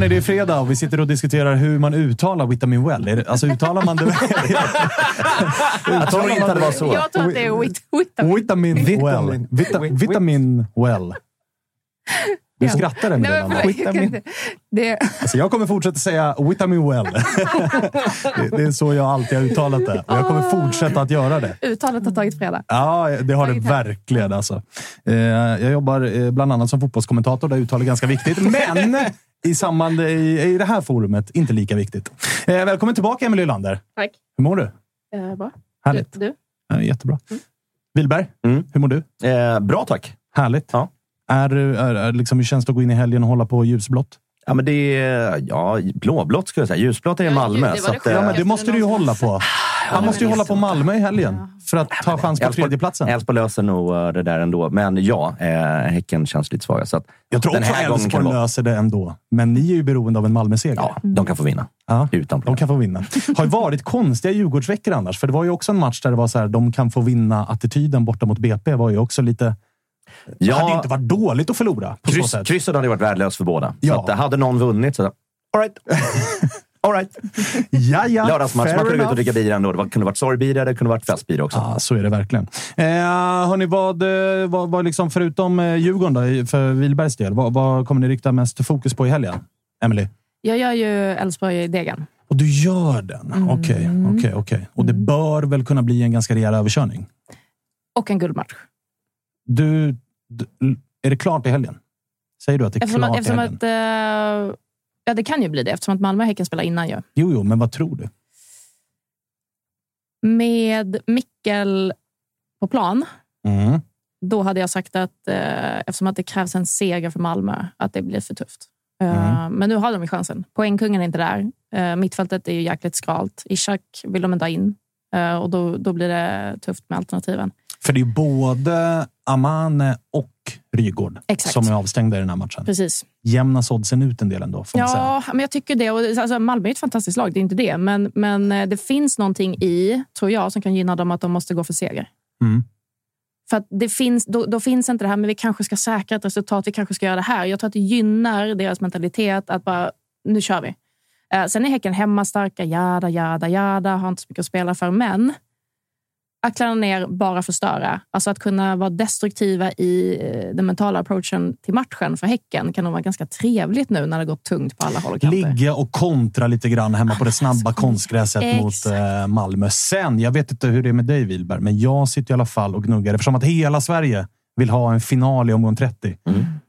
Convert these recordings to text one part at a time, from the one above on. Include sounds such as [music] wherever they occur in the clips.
Hörni, det är fredag och vi sitter och diskuterar hur man uttalar Vitamin Well. Är det, alltså uttalar man det... [laughs] Jag tror inte det var så. Jag tror att det är wit vitamin. Vitamin Well. Vita, vitamin Well. Du Ja. skrattar Emelie. Nej, kan inte- det, Alltså, jag kommer fortsätta säga Vitamin Well. [laughs] det, det är så jag alltid har uttalat det. Och jag kommer fortsätta att göra det. uttalet har tagit fredag. Ja, det har det Tagit hem. verkligen. Alltså. Eh, jag jobbar eh, bland annat som fotbollskommentator, där uttal är ganska viktigt. Men i, samband, i, i det här forumet, inte lika viktigt. Eh, välkommen tillbaka, Emelie Lander. Tack. Hur mår du? Eh, bra. Härligt. Du? du? Ja, jättebra. Wilberg, Mm. hur mår du? Eh, bra tack. Härligt. Ja. Är, är, är, liksom, hur känns det att gå in i helgen och hålla på ljusblått? Ja, men det är ja, blåblått skulle jag säga. Ljusblått är i Ja, Malmö. det var så det att, eh, Ja, men det måste du ju hålla på. Han måste ju hålla på Malmö i helgen för att ta chans på tredjeplatsen. Elfsborg löser nog eh, det där ändå. Men ja, eh, Häcken känns lite svaga. Så att Jag tror också Elfsborg löser det ändå. Men ni är ju beroende av en Malmö-seger. Ja, de kan få vinna. Ja. Utan De problem. kan få vinna. har ju varit konstiga Djurgårdsveckor annars. För det var ju också en match där det var så här, de kan få vinna. Attityden borta mot BP var ju också lite... Det hade ju inte varit dåligt att förlora på så kryss, sätt. krysset hade varit värdelöst för båda. Ja. Så att, eh, hade någon vunnit så... All right. [laughs] All right. Ja, ja. Lördagsmatch. Man kunde gå ut och dricka bira ändå. Det var- kunde varit sorgbira, det kunde varit festbira också. Ja, så är det verkligen. Eh, hörni, vad, eh, vad, vad liksom, förutom eh, Djurgården då, för Wilbergs del, vad, vad kommer ni rikta mest fokus på i helgen? Emily? Jag gör ju Elfsborg-degen. Och du gör den? Mm. Okej, okej, okej. Och det bör väl kunna bli en ganska rejäl överkörning? Och en guldmatch. Du, d- är det klart i helgen? Säger du att det är Eftersom, klart att, i eftersom helgen? att, eh, ja, det kan ju bli det, eftersom att Malmö och Häcken spelar innan ju. Jo, jo, men vad tror du? Med Mickel på plan, Mm. då hade jag sagt att eh, eftersom att det krävs en seger för Malmö, att det blir för tufft. Eh, Mm. Men nu har de ju chansen. Poängkungen är inte där. Eh, mittfältet är ju jäkligt skralt. Ishak vill de inte ha in. Eh, och då, då blir det tufft med alternativen. För det är både Amane och Rygård Exakt. som är avstängda i den här matchen. Precis. Jämnas oddsen ut en del ändå. Ja, men jag tycker det. Och, alltså, Malmö är ett fantastiskt lag, det är inte det. Men, men eh, det finns någonting i, tror jag, som kan gynna dem att de måste gå för seger. Mm. För att det finns, då, då finns inte det här, men vi kanske ska säkra ett resultat, vi kanske ska göra det här. Jag tror att det gynnar deras mentalitet att bara, nu kör vi. Eh, sen är Häcken hemmastarka, jada, jada, jada, har inte så mycket att spela för. Men att kladda ner, bara förstöra. Alltså att kunna vara destruktiva i eh, den mentala approachen till matchen för Häcken kan nog vara ganska trevligt nu när det gått tungt på alla håll och kanter. Ligga och kontra lite grann hemma på det snabba konstgräset mot Exakt. eh, Malmö. Sen, jag vet inte hur det är med dig Wilberg, men jag sitter i alla fall och gnuggar eftersom att hela Sverige vill ha en final i omgång 30.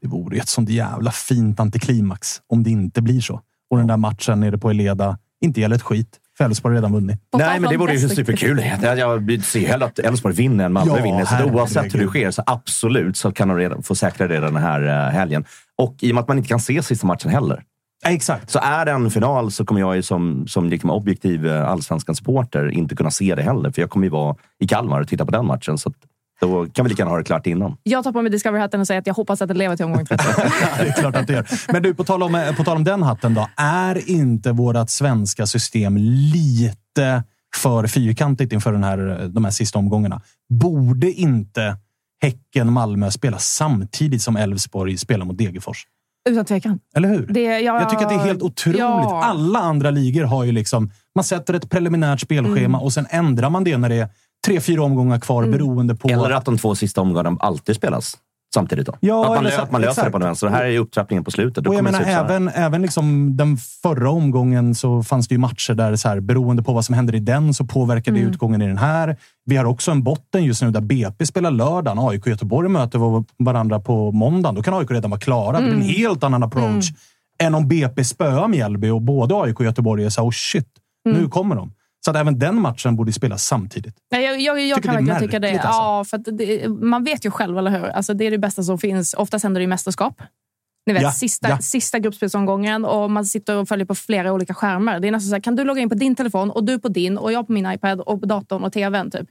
Det vore ju ett sånt jävla fint antiklimax om det inte blir så. Och den där matchen nere på Eleda inte gäller ett skit. För Elfsborg har redan vunnit. Nej, men det vore ju superkul. Jag, ser ju hellre att Elfsborg vinner än Malmö Ja, vinner. Så oavsett hur det sker så absolut så kan de redan, få säkra det den här eh, helgen. Och i och med att man inte kan se sista matchen heller. Exakt. Så är det en final så kommer jag ju som, som liksom objektiv eh, allsvenskans supporter inte kunna se det heller. För jag kommer ju vara i Kalmar och titta på den matchen. Så att, då kan vi lika gärna ha det klart innan. Jag tar på mig Discovery-hatten och säger att jag hoppas att det lever till omgång 30. [laughs] det är klart att det gör. Men du, på tal om, på tal om den hatten då. Är inte vårt svenska system lite för fyrkantigt inför den här, de här sista omgångarna? Borde inte Häcken-Malmö spela samtidigt som Elfsborg spelar mot Degerfors? Utan tvekan. Eller hur? Det, jag, Jag tycker att det är helt otroligt. Ja. Alla andra ligor har ju liksom... Man sätter ett preliminärt spelschema Mm. och sen ändrar man det när det tre, fyra omgångar kvar beroende på... Eller att de två sista omgångarna alltid spelas samtidigt. Då. Ja, att, man, eller lö- så- att man löser exakt. det på den vänster. Det här är ju upptrappningen på slutet. Då Och jag menar, även, även liksom den förra omgången så fanns det ju matcher där så här, beroende på vad som händer i den så påverkar det Mm. utgången i den här. Vi har också en botten just nu där BP spelar lördagen. AIK och Göteborg möter var- varandra på måndagen. Då kan AIK redan vara klara. Det blir Mm. en helt annan approach än om BP spöar Mjällby och både AIK och Göteborg är så här, oh shit, Mm. nu kommer de. Så att även den matchen borde spelas samtidigt. Jag, jag, jag Tycker kan verkligen tycka det. alltså. Ja, för det, man vet ju själv, eller hur? Alltså, det är det bästa som finns. Oftast händer det i mästerskap. Ni vet, Ja, sista, ja. sista gruppspelsomgången och man sitter och följer på flera olika skärmar. Det är nästan så här, kan du logga in på din telefon och du på din och jag på min iPad och på datorn och tvn. Typ.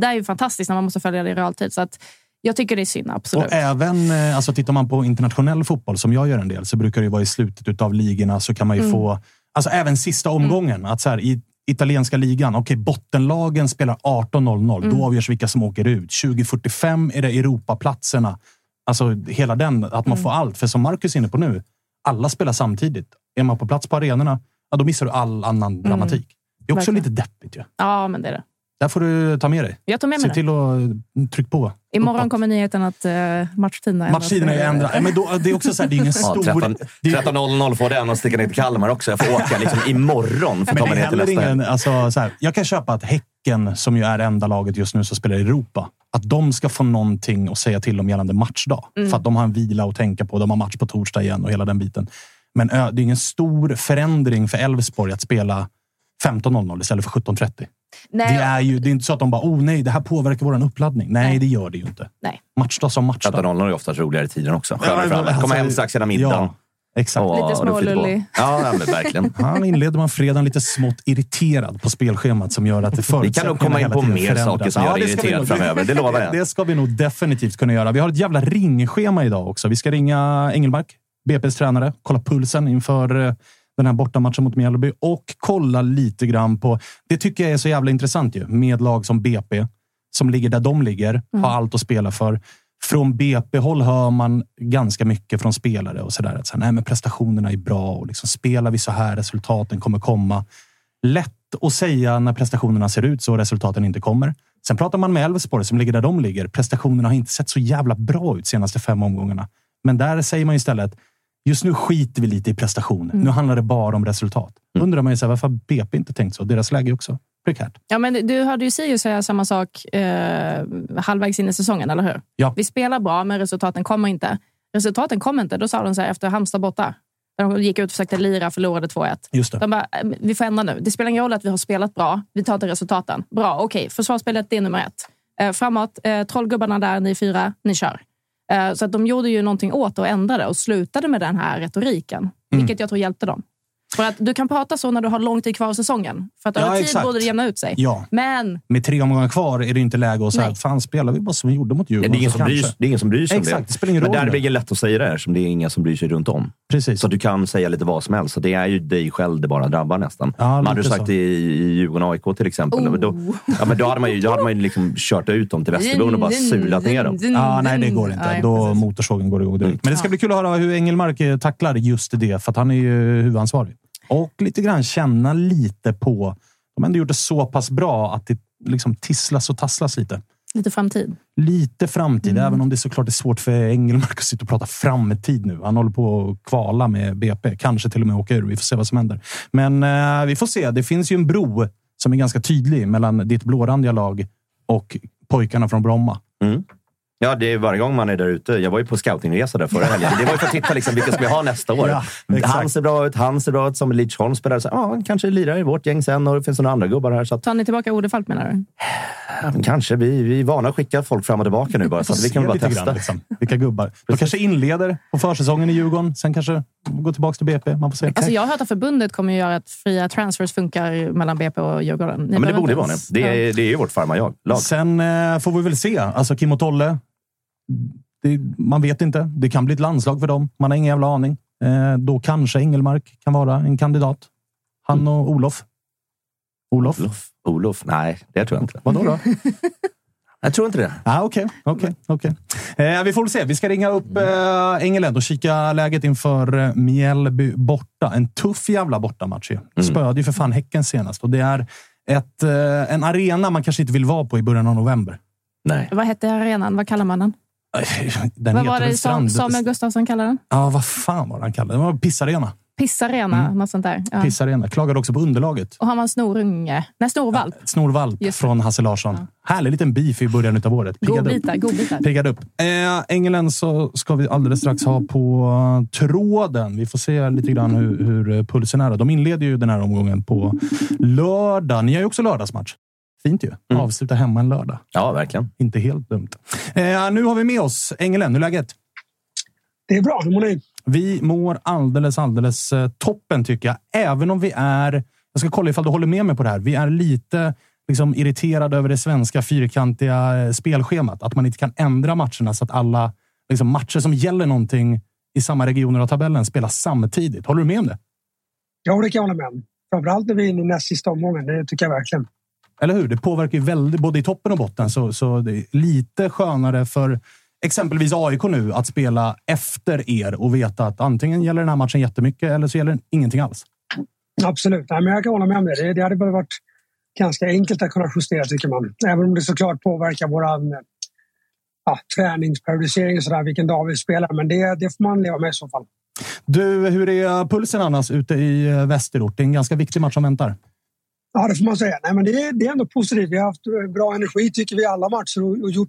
Det är ju fantastiskt när man måste följa det i realtid. Så att, jag tycker det är synd, absolut. Och även, eh, alltså tittar man på internationell fotboll, som jag gör en del, så brukar det ju vara i slutet av ligorna så kan man ju Mm. få, alltså även sista omgången, att så här, i italienska ligan, okej, bottenlagen spelar 18.00, Mm. då avgörs vilka som åker ut. 20.45 är det Europaplatserna. Alltså hela den, att Mm. man får allt. För som Marcus är inne på nu, alla spelar samtidigt. Är man på plats på arenorna, ja, då missar du all annan dramatik. Det är också Mm. Verkligen. lite deppigt ju. Ja, men det är det. Där får du ta med dig. Jag tar med Se mig det. till att mm, trycka på. Imorgon uppåt. kommer nyheten att uh, matchtiderna ändras. Matchtiderna är ändrade. Men då, det är också så här, det är ingen Ja, stor... 13 det är- 13.00 får den och sticka ner till Kalmar också. Jag får åka liksom imorgon för att ta det mig ner till nästa. ingen... Alltså, så här, jag kan köpa att Häcken, som ju är enda laget just nu som spelar i Europa, att de ska få någonting att säga till om gällande matchdag. För att de har en vila att tänka på. De har match på torsdag igen och hela den biten. Men det är ingen stor förändring för Elfsborg att spela 15.00 istället för 17.30. Nej, Det är ju det är inte så att de bara, oh nej, det här påverkar vår uppladdning. Nej, Nej. det gör det ju inte. Nej. Matchdag som matchdag. 13.00 är oftast roligare i tiden också. Ja, men alltså, Komma hem strax innan middagen. Ja, exakt. Och- Lite smålullig. Ja, ja, men verkligen. [laughs] Han inleder man fredagen lite smått irriterad på spelschemat som gör att det Vi kan nog komma in på mer saker som gör dig ska vi irriterad nog- framöver. Det lovar jag. [laughs] Det ska vi nog definitivt kunna göra. Vi har ett jävla ringschema idag också. Vi ska ringa Engelmark, BP's tränare, kolla pulsen inför eh, den här bortamatchen mot Mjällby och kolla lite grann på... Det tycker jag är så jävla intressant ju, med lag som BP, som ligger där de ligger, har allt att spela för. Från BP-håll hör man ganska mycket från spelare och sådär. Att så här, nej, men prestationerna är bra och liksom spelar vi så här, resultaten kommer komma. Lätt att säga när prestationerna ser ut så och resultaten inte kommer. Sen pratar man med Elfsborg som ligger där de ligger. Prestationerna har inte sett så jävla bra ut senaste fem omgångarna. Men där säger man istället, just nu skiter vi lite i prestationer. Nu handlar det bara om resultat. Undrar man ju så här, varför har BP inte tänkt så? Deras läge också prekärt. Ja, men du hörde ju Sirius säga samma sak eh, halvvägs in i säsongen, eller hur? Ja. Vi spelar bra, men resultaten kommer inte. Resultaten kommer inte. Då sa de så här efter Halmstad borta. Där De gick ut och försökte lira, förlorade 2-1. Just det. De bara, eh, vi får ändra nu. Det spelar ingen roll att vi har spelat bra. Vi tar till resultaten. Bra, okej. Försvarsspelet, det är nummer ett. Eh, framåt, eh, trollgubbarna där, ni fyra, ni kör. Eh, så att de gjorde ju någonting åt det och ändrade och slutade med den här retoriken. Mm. Vilket jag tror hjälpte dem. För att du kan prata så när du har lång tid kvar i säsongen. För att Ja, över tid exakt. borde det jämna ut sig. Ja. Men Med tre omgångar kvar är det inte läge att säga, Nej. fan spelar vi bara som vi gjorde mot Det Djurgården? är, ingen som bryr, det är ingen som bryr sig om Exakt, det. det spelar ingen Men roll där nu. blir det lätt att säga det här, som det är ingen som bryr sig runt om. Precis. Så du kan säga lite vad som helst. Så det är ju dig själv det bara drabbar nästan. Ja, man hade lite sagt så. i, i Djurgården och AIK till exempel. Oh. Men Då, ja, men då hade man ju, då hade man ju liksom kört ut dem till Västerbron och bara sulat ner dem. Ja, nej, det går inte. Nej, Då precis. motorsågen går igång direkt. Men det ska bli kul att höra hur Engelmark eh, tacklar just det, för att han är ju huvudansvarig. Och lite grann känna lite på... De har ändå gjort det så pass bra att det liksom tisslas och tasslas lite. Lite framtid. Lite framtid, även om det såklart är svårt för Engelmark att sitta och prata framtid nu. Han håller på att kvala med BP, kanske till och med åka ur. Vi får se vad som händer. Men eh, vi får se. Det finns ju en bro som är ganska tydlig mellan ditt blårandiga lag och pojkarna från Bromma. Mm. Ja, det är varje gång man är där ute. Jag var ju på scoutingresa där förra helgen. Det var ju för att titta liksom, vilka ska vi ha nästa år. Ja, han ser bra ut, han ser bra ut. Som Lidsholm spelar. Så, ja, han kanske lirar i vårt gäng sen och det finns några andra gubbar här. Så att, Tar ni tillbaka Ode Falk menar du? kanske. Vi, vi är vana att skicka folk fram och tillbaka nu bara. Så att vi kan bara testa. Grann, liksom. Vilka gubbar. De kanske inleder på försäsongen i Djurgården. Sen kanske går tillbaka till BP. Man får se. Alltså jag har hört att förbundet kommer att göra att fria transfers funkar mellan BP och Djurgården. Ni Ja, men det borde vara det. Det är, det är ju vårt farmarlag. Lag. Sen eh, får vi väl se. Alltså Kim och Tolle. Det, man vet inte. Det kan bli ett landslag för dem. Man har ingen jävla aning. Eh, då kanske Engelmark kan vara en kandidat. Han och Olof. Olof? Olof. Olof? Nej, det tror jag inte. Vadå då? [laughs] Jag tror inte det. Ah, Okej, okej, okej. Eh, Vi får väl se. Vi ska ringa upp eh, Engeled och kika läget inför eh, Mjällby borta. En tuff jävla bortamatch ju. Spöade ju för fan Häcken senast och det är ett, eh, en arena man kanske inte vill vara på i början av november. Nej. Vad hette arenan? Vad kallar man den? Den vad var det. Sam- Samuel Gustafsson kallade den? Ja, vad fan var det han kallade det? Det var pissarena. Pissarena, något sånt där. Ja. Pissarena. Klagade också på underlaget. Och han var en snorunge. Nej, snorvalp. Snorvalp Just det. från Hasse Larsson. Härlig liten beef i början av året. Piggade upp. Godbitar, godbitar. Piggade upp. Eh, Engelen så ska vi alldeles strax ha på tråden. Vi får se lite grann hur, hur pulsen är. De inleder ju den här omgången på lördag. Ni har ju också lördagsmatch. Fint ju. Mm. Avsluta hemma en lördag. Ja, verkligen. Inte helt dumt. Eh, nu har vi med oss Engelen. Hur är läget? Det är bra. Hur mår ni? Vi mår alldeles, alldeles eh, toppen tycker jag. Även om vi är... Jag ska kolla ifall du håller med mig på det här. Vi är lite liksom, irriterade över det svenska fyrkantiga eh, spelschemat. Att man inte kan ändra matcherna så att alla liksom, matcher som gäller någonting i samma regioner av tabellen spelas samtidigt. Håller du med om det? Ja, det kan jag hålla med om. Framförallt när vi är inne i näst sista omgången. Det tycker jag verkligen. Eller hur? Det påverkar ju väldigt, både i toppen och botten. Så, så det är lite skönare för exempelvis AIK nu att spela efter er och veta att antingen gäller den här matchen jättemycket eller så gäller den ingenting alls. Absolut. Nej, men jag kan hålla med om det. Det, hade varit ganska enkelt att kunna justera, tycker man. Även om det såklart påverkar vår ja, träningsperiodisering och sådär, vilken dag vi spelar. Men det, det får man leva med i så fall. Du, hur är pulsen annars ute i eh, västerort? Det är en ganska viktig match som väntar. Ja, det får man säga. Nej, men det, är- det är ändå positivt. Vi har haft bra energi, tycker vi, i alla matcher och, och gjort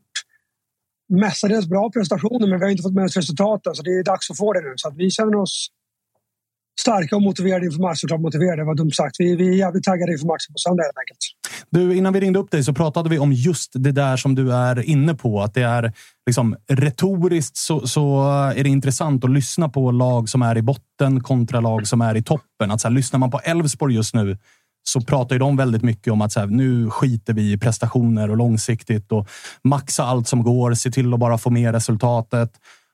mestadels bra prestationer, men vi har inte fått med oss resultaten. Så det är dags att få det nu. Så att vi känner oss starka och motiverade inför matchen. Klart motiverade var dumt sagt. Vi, vi är jävligt taggade inför matchen på söndag helt enkelt. Du, innan vi ringde upp dig så pratade vi om just det där som du är inne på. Att det är liksom retoriskt så, så är det intressant att lyssna på lag som är i botten kontra lag som är i toppen. Att så här, lyssnar man på Elfsborg just nu så pratar ju de väldigt mycket om att så här, nu skiter vi i prestationer och långsiktigt och maxa allt som går. Se till att bara få med resultatet.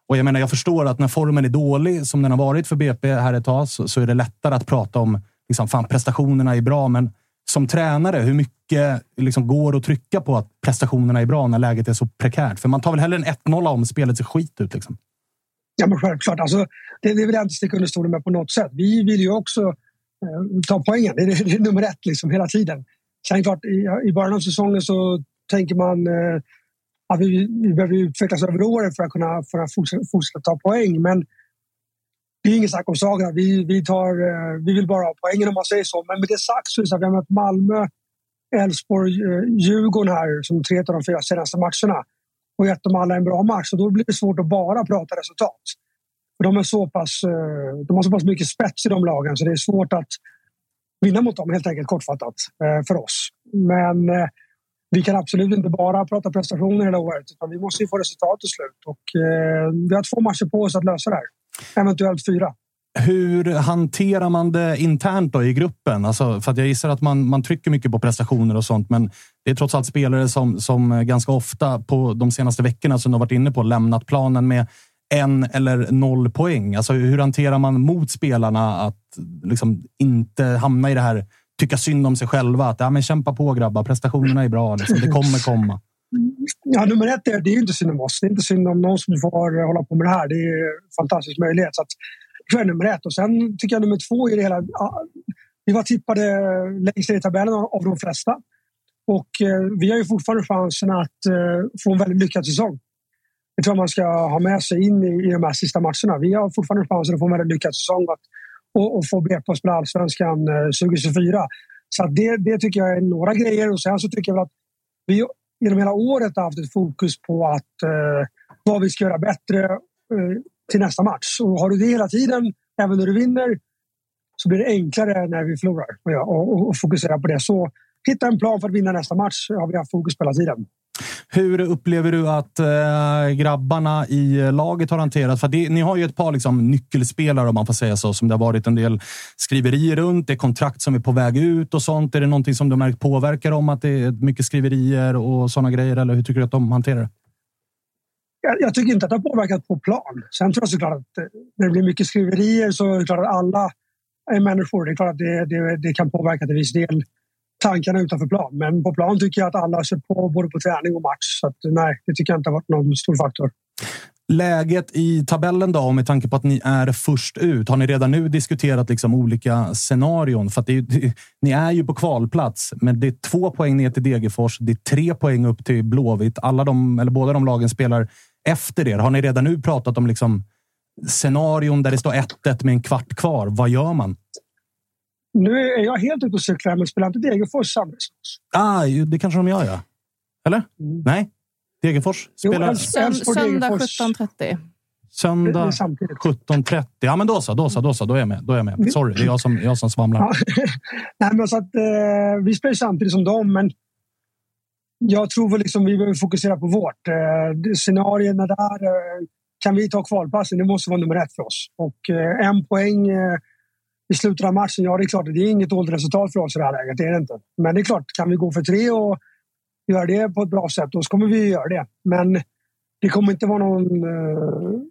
Och jag menar, jag förstår att när formen är dålig, som den har varit för BP här ett tag, så, så är det lättare att prata om liksom, fan, prestationerna är bra. Men som tränare, hur mycket liksom, går att trycka på att prestationerna är bra när läget är så prekärt? För man tar väl hellre en 1-0 om spelet ser skit ut. Liksom. Ja, men självklart. Alltså, det, det vill jag inte sticka under stolen med på något sätt. Vi vill ju också Eh, ta poängen. Det, är- det är nummer ett liksom, hela tiden. Sen klart, i, i början av säsongen så tänker man eh, att vi, vi behöver utvecklas över året för att kunna, för att fortsätta, fortsätta ta poäng. Men det är inget snack om saken. Vi, vi, tar, eh, vi vill bara ha poängen om man säger så. Men med det sagt så så vi har mött Malmö, Elfsborg, eh, Djurgården här som tre av de fyra senaste matcherna och gett dem alla en bra match. Och då blir det svårt att bara prata resultat. De, är så pass, eh, de har så pass mycket spets i de lagen så det är svårt att vinna mot dem helt enkelt kortfattat eh, för oss. Men eh, vi kan absolut inte bara prata prestationer hela året utan vi måste ju få resultat till slut. Och, vi har två matcher på oss att lösa det här. Eventuellt fyra. Hur hanterar man det internt då i gruppen? Alltså, för att jag gissar att man, man trycker mycket på prestationer och sånt, men det är trots allt spelare som, som ganska ofta på de senaste veckorna som du har varit inne på lämnat planen med en eller noll poäng. Alltså, hur hanterar man mot spelarna att liksom inte hamna i det här tycka synd om sig själva? Att ja, men kämpa på grabbar, prestationerna är bra. Liksom. Det kommer komma. Ja, nummer ett är det är inte synd om oss. Det är inte synd om någon som får hålla på med det här. Det är en fantastisk möjlighet. Så att, det tror jag är nummer ett. Och sen tycker jag nummer två är det hela... Vi var tippade längst ner i tabellen av de flesta. Och eh, vi har ju fortfarande chansen att eh, få en väldigt lyckad säsong. Det tror jag man ska ha med sig in i, i de här sista matcherna. Vi har fortfarande chansen att få en väldigt lyckad säsong och, och, och få BP att spela allsvenskan eh, 2024. Så det, det tycker jag är några grejer. Och sen så tycker jag att vi genom hela året har haft ett fokus på att eh, vad vi ska göra bättre eh, till nästa match. Och har du det hela tiden, även när du vinner, så blir det enklare när vi förlorar och, och, och fokusera på det. Så hitta en plan för att vinna nästa match har vi haft fokus på hela tiden. Hur upplever du att äh, grabbarna i laget har hanterat? För det, ni har ju ett par liksom, nyckelspelare, om man får säga så, som det har varit en del skriverier runt. Det är kontrakt som är på väg ut och sånt. Är det någonting som du har märkt påverkar dem? Att det är mycket skriverier och sådana grejer? Eller hur tycker du att de hanterar det? Jag, jag tycker inte att det har påverkat på plan. Sen tror jag såklart att eh, när det blir mycket skriverier så är det klart att alla är människor. Det är klart att det, det, det kan påverka till viss del tankarna utanför plan. Men på plan tycker jag att alla kör på både på träning och match. Så att, nej, det tycker jag inte har varit någon stor faktor. Läget i tabellen då, med tanke på att ni är först ut. Har ni redan nu diskuterat liksom olika scenarion? För det, det, ni är ju på kvalplats, men det är två poäng ner till Degerfors. Det är tre poäng upp till Blåvitt. Alla de, eller båda de lagen spelar efter er. Har ni redan nu pratat om liksom scenarion där det står 1-1 med en kvart kvar? Vad gör man? Nu är jag helt ute och cyklar, men spelar inte Degerfors Sandviksfors? Ah, det kanske de gör, ja. Eller? Mm. Nej? Degerfors spelar... söndag 17.30. Söndag 17.30. Ja, men då så. Då så, då så. Då är jag med. Då är jag med. Mm. Sorry, det är jag som, jag som svamlar. [laughs] Nej, men så att, eh, vi spelar samtidigt som dem, men jag tror väl liksom vi behöver fokusera på vårt. Eh, scenarierna där. Eh, kan vi ta kvalplatsen? Det måste vara nummer ett för oss. Och eh, en poäng eh, i slutet av matchen, ja det är klart, det är inget dåligt resultat för oss i det här läget. Det är det inte. Men det är klart, kan vi gå för tre och göra det på ett bra sätt, då kommer vi göra det. Men det kommer inte vara någon... Eh,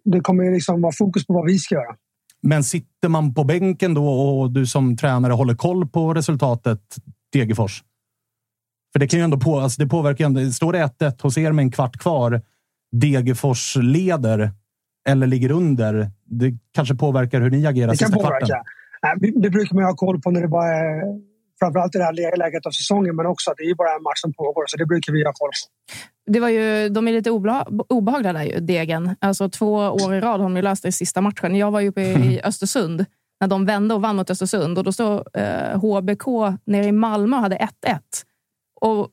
det kommer liksom vara fokus på vad vi ska göra. Men sitter man på bänken då och du som tränare håller koll på resultatet Degerfors? För det kan ju ändå på, alltså det påverkar ändå. Står det 1-1 hos er med en kvart kvar, Degerfors leder eller ligger under. Det kanske påverkar hur ni agerar det kan sista påverka. kvarten. Det brukar man ha koll på när det bara är framförallt i det här läget av säsongen, men också att det är bara en match som pågår. Så det brukar vi ha koll på. Det var ju, de är lite obehagliga där ju, Degen. Alltså, två år i rad har de ju löst det i sista matchen. Jag var ju uppe i Östersund när de vände och vann mot Östersund. Och då stod eh, HBK nere i Malmö och hade 1-1. Och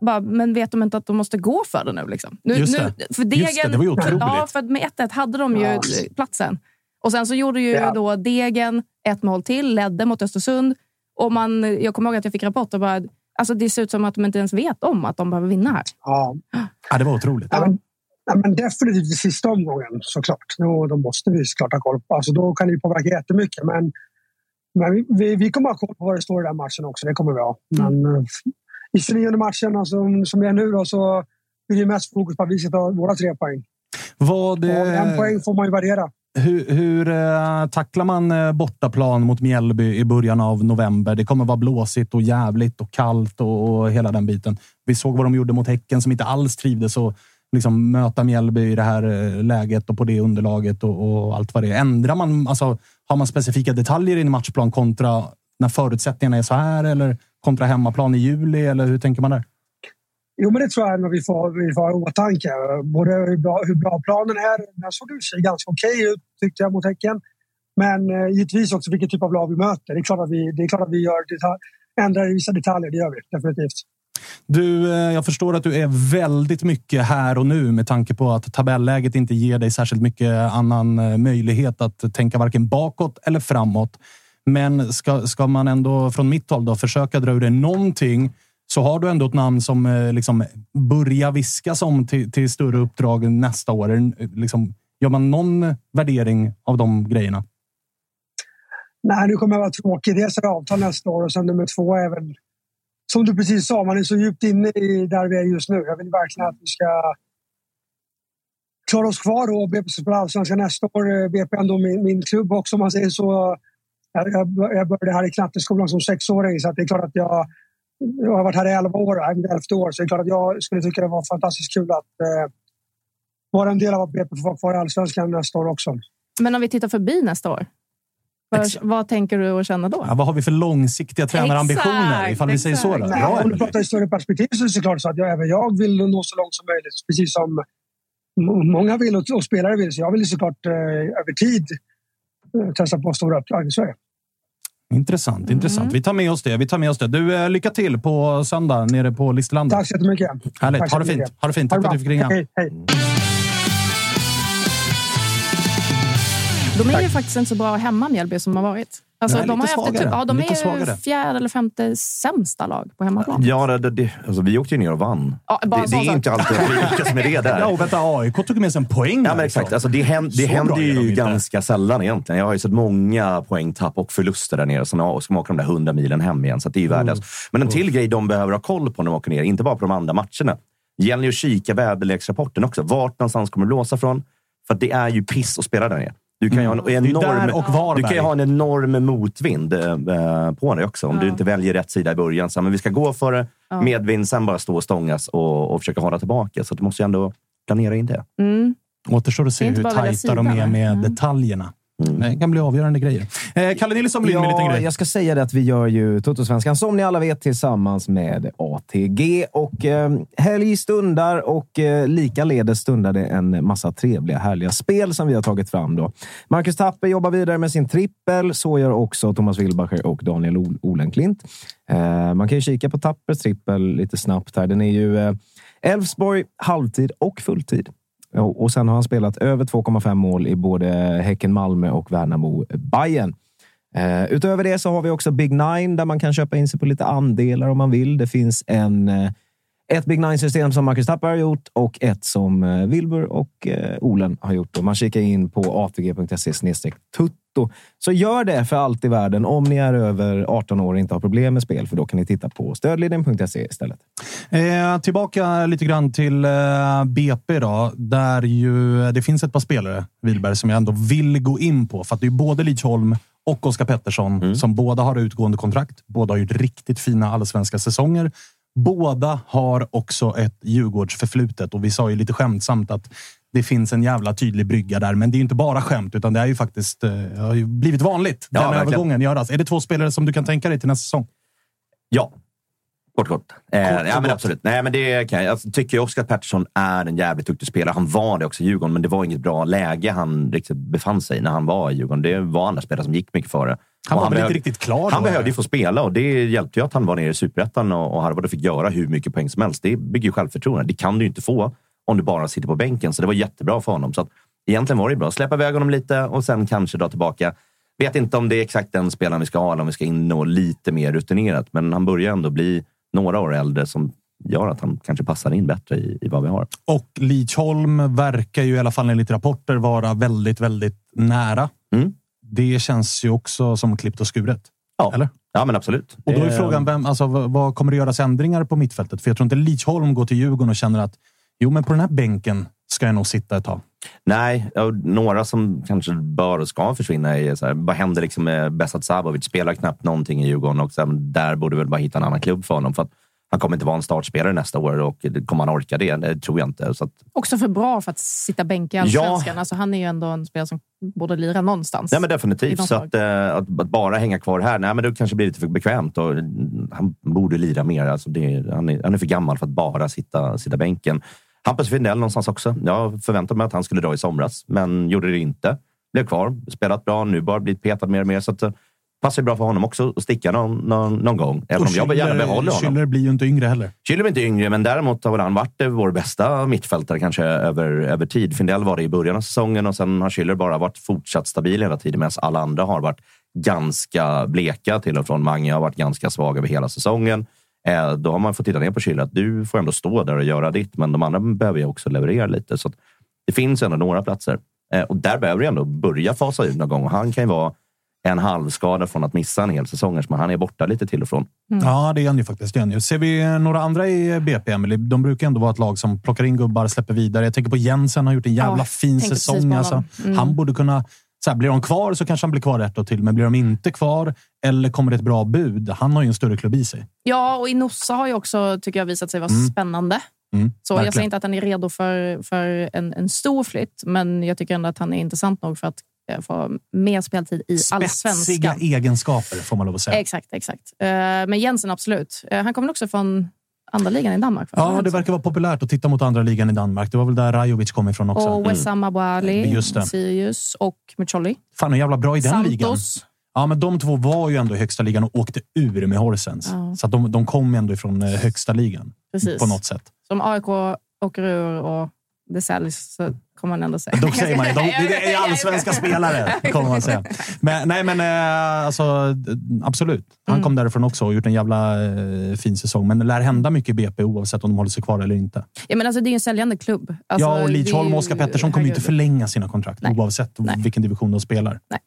bara, men vet de inte att de måste gå för det nu? Liksom? nu, Just det. Nu, för Degen, Just det, det var ju otroligt. Ja, för med 1-1 hade de ju ja. platsen. Och sen så gjorde ju ja. då Degen ett mål till, ledde mot Östersund. Och man, jag kommer ihåg att jag fick rapporter bara, alltså det ser ut som att de inte ens vet om att de behöver vinna här. Ja, ja det var otroligt. Ja, men, ja, men definitivt i sista omgången såklart. Då, då måste vi såklart ha koll på. Alltså, då kan det påverka jättemycket. Men, men vi, vi, kommer ha koll på vad det står i den matchen också. Det kommer vi ha. Mm. Men, I 29 matchen alltså, som är nu då, så blir det mest fokus på att vi ska ta våra tre poäng. Vad, en poäng får man ju värdera. Hur, hur eh, tacklar man eh, bortaplan mot Mjällby i början av november? Det kommer vara blåsigt och jävligt och kallt och, och hela den biten. Vi såg vad de gjorde mot Häcken som inte alls trivdes och liksom möta Mjällby i det här eh, läget och på det underlaget och, och, allt vad det är. Ändrar man, alltså, har man specifika detaljer i en matchplan kontra när förutsättningarna är så här eller kontra hemmaplan i juli? Eller hur tänker man där? Jo, men det tror jag vi får, vi får ha i åtanke. Både hur bra, hur bra planen är. Den såg ut sig ganska okej okay ut, tyckte jag, mot Häcken. Men eh, givetvis också vilken typ av lag vi möter. Det är klart att vi, det är klart att vi gör detalj, ändrar i vissa detaljer, det gör vi definitivt. Du, eh, jag förstår att du är väldigt mycket här och nu med tanke på att tabelläget inte ger dig särskilt mycket annan eh, möjlighet att tänka varken bakåt eller framåt. Men ska, ska man ändå från mitt håll då försöka dra ur det någonting så har du ändå ett namn som eh, liksom börjar viskas om till, till större uppdrag nästa år. Liksom, gör man någon värdering av de grejerna? Nej, nu kommer jag vara tråkig. Dels är det avtal nästa år och sen nummer två är väl som du precis sa, man är så djupt inne i där vi är just nu. Jag vill verkligen att vi ska klara oss kvar och BP spelar allsvenskan nästa år. Eh, BP är ändå min, min klubb också om man säger så. Jag, jag började här i knatteskolan som sexåring så det är klart att jag jag har varit här i 11 år, elfte år, så det är klart att jag skulle tycka det var fantastiskt kul att eh, vara en del av att BP får vara kvar i Allsvenskan nästa år också. Men om vi tittar förbi nästa år? Vad, vad tänker du och känner då? Ja, vad har vi för långsiktiga tränarambitioner? Exakt, Ifall vi säger så. Då. exakt. Nej, Bra, om du pratar i större perspektiv så är det såklart så att jag, även jag vill nå så långt som möjligt. Precis som många vill och, och spelare vill. Så jag vill såklart eh, över tid eh, testa på stora uppdrag. Så är det. Intressant, intressant. Vi tar med oss det. Vi tar med oss det. Du, eh, lycka till på söndag nere på Listerlandet. Tack så jättemycket. Härligt. Tack så Ha det fint. Ha det fint. Ha Tack för att du fick ringa. Hej, hej. De är ju faktiskt inte så bra hemma, Mjällby, som har varit. Alltså, Nej, de har haft svagare. typ, ja, de Lite är svagare. fjärde eller femte sämsta lag på hemmaplan. Ja, det, det, det, alltså, vi åkte ju ner och vann. Ja, bara det, det är inte alltid att vi lyckas med det [laughs] där. Ja, och vänta. AIK tog med sig en poäng. Ja, men exakt. Alltså, det händer, det händer ju ganska sällan egentligen. Jag har ju sett många poängtapp och förluster där nere. Så nu ska man åka de där 100 milen hem igen. Så att det är ju värdelöst. Men en till grej de behöver ha koll på när de åker ner, inte bara på de andra matcherna. Gäller ju att kika väderleksrapporten också. Vart någonstans kommer det blåsa från? För att det är ju piss att spela där nere. Du kan ju ha en är enorm, du kan ju ha en enorm motvind eh, på dig också. Om du inte väljer rätt sida i början. Så, men vi ska gå för det. Medvind, sen bara stå och stångas och, och försöka hålla tillbaka. Så du måste ju ändå planera in det. Mm. Återstår att se hur tajta de är med nej. detaljerna. Det kan bli avgörande grejer. Eh, Kalle Nilsson vill in med en liten Ja, grej. jag ska säga det att vi gör ju Toto-svenskan som ni alla vet tillsammans med ATG. Och eh, helg stundar och eh, likaledes stundar det en massa trevliga, härliga spel som vi har tagit fram. Då. Marcus Tapper jobbar vidare med sin trippel. Så gör också Thomas Wilbacher och Daniel Ol- Olenklint. Eh, man kan ju kika på Tappers trippel lite snabbt här. Den är ju eh, Elfsborg, halvtid och fulltid. Och sen har han spelat över 2,5 mål i både Häcken Malmö och Värnamo Bayern. Eh, utöver det så har vi också Big Nine där man kan köpa in sig på lite andelar om man vill. Det finns en, eh, ett Big Nine-system som Marcus Tapper har gjort och ett som eh, Wilbur och eh, Olen har gjort. Och man kikar in på atg.se tutto. Så gör det för allt i världen om ni är över 18 år och inte har problem med spel, för då kan ni titta på stödlinjen.se istället. Eh, tillbaka lite grann till eh, BP då, där ju det finns ett par spelare, Wilberg, som jag ändå vill gå in på. För att det är både Lidsholm och Oskar Pettersson som båda har utgående kontrakt. Båda har gjort riktigt fina allsvenska säsonger. Båda har också ett Djurgårdsförflutet och vi sa ju lite skämtsamt att det finns en jävla tydlig brygga där. Men det är inte bara skämt, utan det är ju faktiskt eh, har ju blivit vanligt. Ja, den verkligen. övergången göras. Är det två spelare som du kan tänka dig till nästa säsong? Ja. Kort, kort. Eh, Kort ja, men gott. absolut. Nej, men det kan jag. jag tycker Oskar Pettersson är en jävligt duktig spelare. Han var det också i Djurgården, men det var inget bra läge han riktigt befann sig i när han var i Djurgården. Det var andra spelare som gick mycket före. Han Och var väl behövde- inte riktigt klar Han då, behövde ju få spela och det hjälpte ju att han var nere i Superettan och, och Harvard fick göra hur mycket poäng som helst. Det bygger ju självförtroende. Det kan du ju inte få om du bara sitter på bänken, så det var jättebra för honom. Så att, egentligen var det bra. Släppa iväg honom lite och sen kanske dra tillbaka. Vet inte om det är exakt den spelaren vi ska ha eller om vi ska in och lite mer rutinerat. Men han börjar ändå bli några år äldre som gör att han kanske passar in bättre i, i vad vi har. Och Lidsholm verkar ju i alla fall enligt rapporter vara väldigt, väldigt nära. Mm. Det känns ju också som klippt och skuret. Ja, Eller? ja men absolut. Och då är frågan, vem, alltså, vad vad kommer det göras ändringar på mittfältet? För jag tror inte Lidsholm går till Djurgården och känner att jo, men på den här bänken ska jag nog sitta ett tag. Nej, några som kanske bör och ska försvinna är så här, vad händer liksom med Besat Sabovic? Spelar knappt någonting i Djurgården och sen, där borde vi väl bara hitta en annan klubb för honom. För att han kommer inte vara en startspelare nästa år och det- kommer han orka det? Det tror jag inte. Så att, Också för bra för att sitta bänk i Ja. allsvenskan. Alltså, han är ju ändå en spelare som borde lira någonstans. nej, men definitivt. Så att, eh, att, att bara hänga kvar här, nej, men det kanske blir lite för bekvämt. Och, han borde lira mer. Alltså det, han, är, han är för gammal för att bara sitta, sitta bänken. Hampus Findell någonstans också. Jag förväntade mig att han skulle dra i somras, men gjorde det inte. Blev kvar, spelat bra, nu bara blivit petad mer och mer. Så att, eh, passar ju bra för honom också att sticka någon, någon, någon gång. Även om jag gärna behåller honom. Schüller blir ju inte yngre heller. Schüller är inte yngre, men däremot har han varit eh, vår bästa mittfältare kanske över, över tid. Findell var det i början av säsongen och sen har Schüller bara varit fortsatt stabil hela tiden medan alla andra har varit ganska bleka till och från. Mange har varit ganska svag över hela säsongen. Eh, då har man fått titta ner på Schüller att du får ändå stå där och göra ditt, men de andra behöver ju också leverera lite. Så att det finns ändå några platser eh, och där behöver vi ändå börja fasa ut någon gång. Och han kan ju vara en halvskada från att missa en hel säsong, men han är borta lite till och från. Ja, det är han ju faktiskt. Det är han ju. Ser vi några andra i BP, Emily? De brukar ändå vara ett lag som plockar in gubbar, släpper vidare. Jag tänker på Jensen, har gjort en jävla Ja, fin säsong. Alltså. Mm. Han borde kunna... Så här, blir de kvar så kanske han blir kvar ett år till, men blir de inte kvar eller kommer det ett bra bud? Han har ju en större klubb i sig. Ja, och Inossa har ju också tycker jag, visat sig vara Mm. spännande. Mm, Så jag verkligen. säger inte att han är redo för, för en, en stor flytt, men jag tycker ändå att han är intressant nog för att eh, få mer speltid i Spetsiga allsvenskan. egenskaper, får man lov att säga. Exakt, exakt. Eh, Men Jensen, absolut. Eh, Han kommer också från andra ligan i Danmark. Ja, det verkar vara populärt att titta mot andra ligan i Danmark. Det var väl där Rajovic kom ifrån också. Och Wessam Abouali, Just det. Sirius och Mucolli. Fan, hur jävla bra i den ligan. Santos. Ja, men de två var ju ändå i högsta ligan och åkte ur med Horsens. Ja. Så de, de kom ändå ifrån eh, högsta ligan Precis. på något sätt. Som AIK åker ur och det säljs så kommer man ändå säga. Då säger man ju, de, [laughs] det är allsvenska spelare, kommer man säga. Men, nej, men eh, alltså, absolut. Han Mm. kom därifrån också och gjort en jävla eh, fin säsong. Men det lär hända mycket i BP oavsett om de håller sig kvar eller inte. Ja, men alltså, det är ju en säljande klubb. Alltså, ja, och ju- och Oskar Pettersson kommer ju inte förlänga sina kontrakt Nej. oavsett Nej. vilken division de spelar. Nej.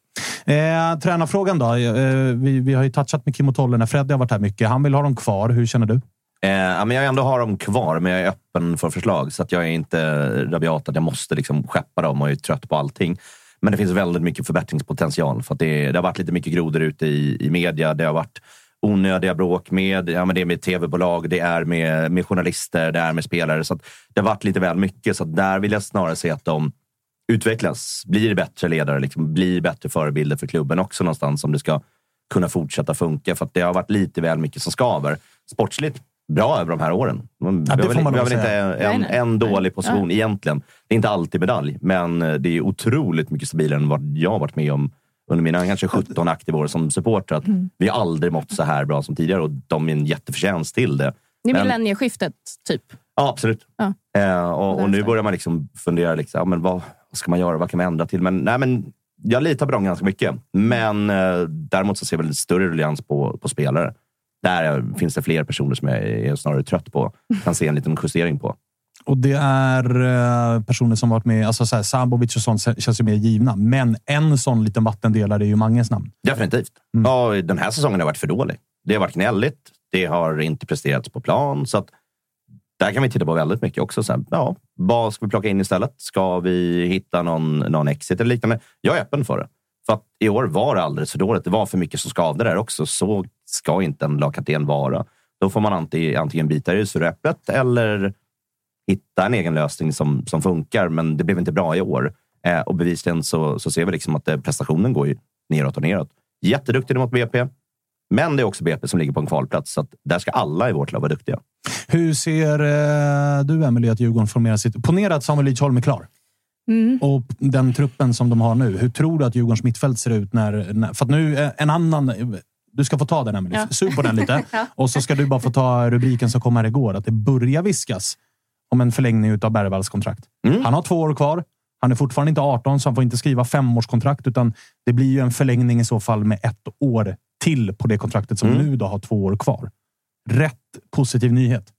Eh, tränarfrågan då? Eh, vi, vi har ju touchat med Kim och Tolle när Freddy har varit här mycket. Han vill ha dem kvar. Hur känner du? Eh, men jag ändå har dem kvar, men jag är öppen för förslag. Så att jag är inte rabiat att jag måste liksom skeppa dem och är trött på allting. Men det finns väldigt mycket förbättringspotential. För att det, det har varit lite mycket grodor ute i, i media. Det har varit onödiga bråk med, ja, men det är med tv-bolag, det är med, med journalister, det är med spelare. Så att det har varit lite väl mycket. Så att där vill jag snarare se att de utvecklas, blir bättre ledare, liksom, blir bättre förebilder för klubben också någonstans om det ska kunna fortsätta funka. För att det har varit lite väl mycket som skaver. Sportsligt bra över de här åren. Man Ja, det behöver får man att inte säga. en, Nej, nej. en dålig position egentligen. Det är inte alltid medalj, men eh, det är otroligt mycket stabilare än vad jag har varit med om under mina kanske 17 aktiva år som supporter. Att Mm. Vi har aldrig mått så här bra som tidigare och de är en jätteförtjänst till det. Det är Men- millennieskiftet, typ. Ja, absolut. Ja. Eh, och, och nu börjar man liksom fundera, liksom, ja, men vad, vad ska man göra? Vad kan man ändra till? Men, nej, men jag litar på dem ganska mycket. Men eh, däremot så ser jag väl en större ruljans på, på spelare. Där finns det fler personer som jag är snarare trött på. Kan se en liten justering på. Och det är eh, personer som varit med, alltså så här, Sabovic och sånt känns ju mer givna. Men en sån liten vattendelare är ju Manges namn. Definitivt. Mm. Ja, den här säsongen har varit för dålig. Det har varit gnälligt. Det har inte presterats på plan. Så att där kan vi titta på väldigt mycket också. Så här, ja, vad ska vi plocka in istället? Ska vi hitta någon, någon exit eller liknande? Jag är öppen för det. För att i år var det alldeles för dåligt. Det var för mycket som skavde där också. Så ska inte en lagkapten vara. Då får man antingen, bita i det äpplet eller hitta en egen lösning som, som funkar. Men det blev inte bra i år. Eh, och bevisligen så, så ser vi liksom att eh, prestationen går ju neråt och neråt. Jätteduktig mot BP. Men det är också BP som ligger på en kvalplats. Så att där ska alla i vårt lag vara duktiga. Hur ser eh, du, Emelie, att Djurgården formerar sitt... Ponera att Samuel Lidsholm är klar. Mm. Och den truppen som de har nu. Hur tror du att Djurgårdens mittfält ser ut? när, när För att nu, eh, en annan... Du ska få ta den, Emelie. Ja. Sug på den lite. [laughs] Och så ska du bara få ta rubriken som kom här igår. Att det börjar viskas om en förlängning av Bergvalls kontrakt. Mm. Han har två år kvar. Han är fortfarande inte 18, så han får inte skriva femårskontrakt. Utan det blir ju en förlängning i så fall med ett år till på det kontraktet som Mm. nu då har två år kvar. Rätt positiv nyhet.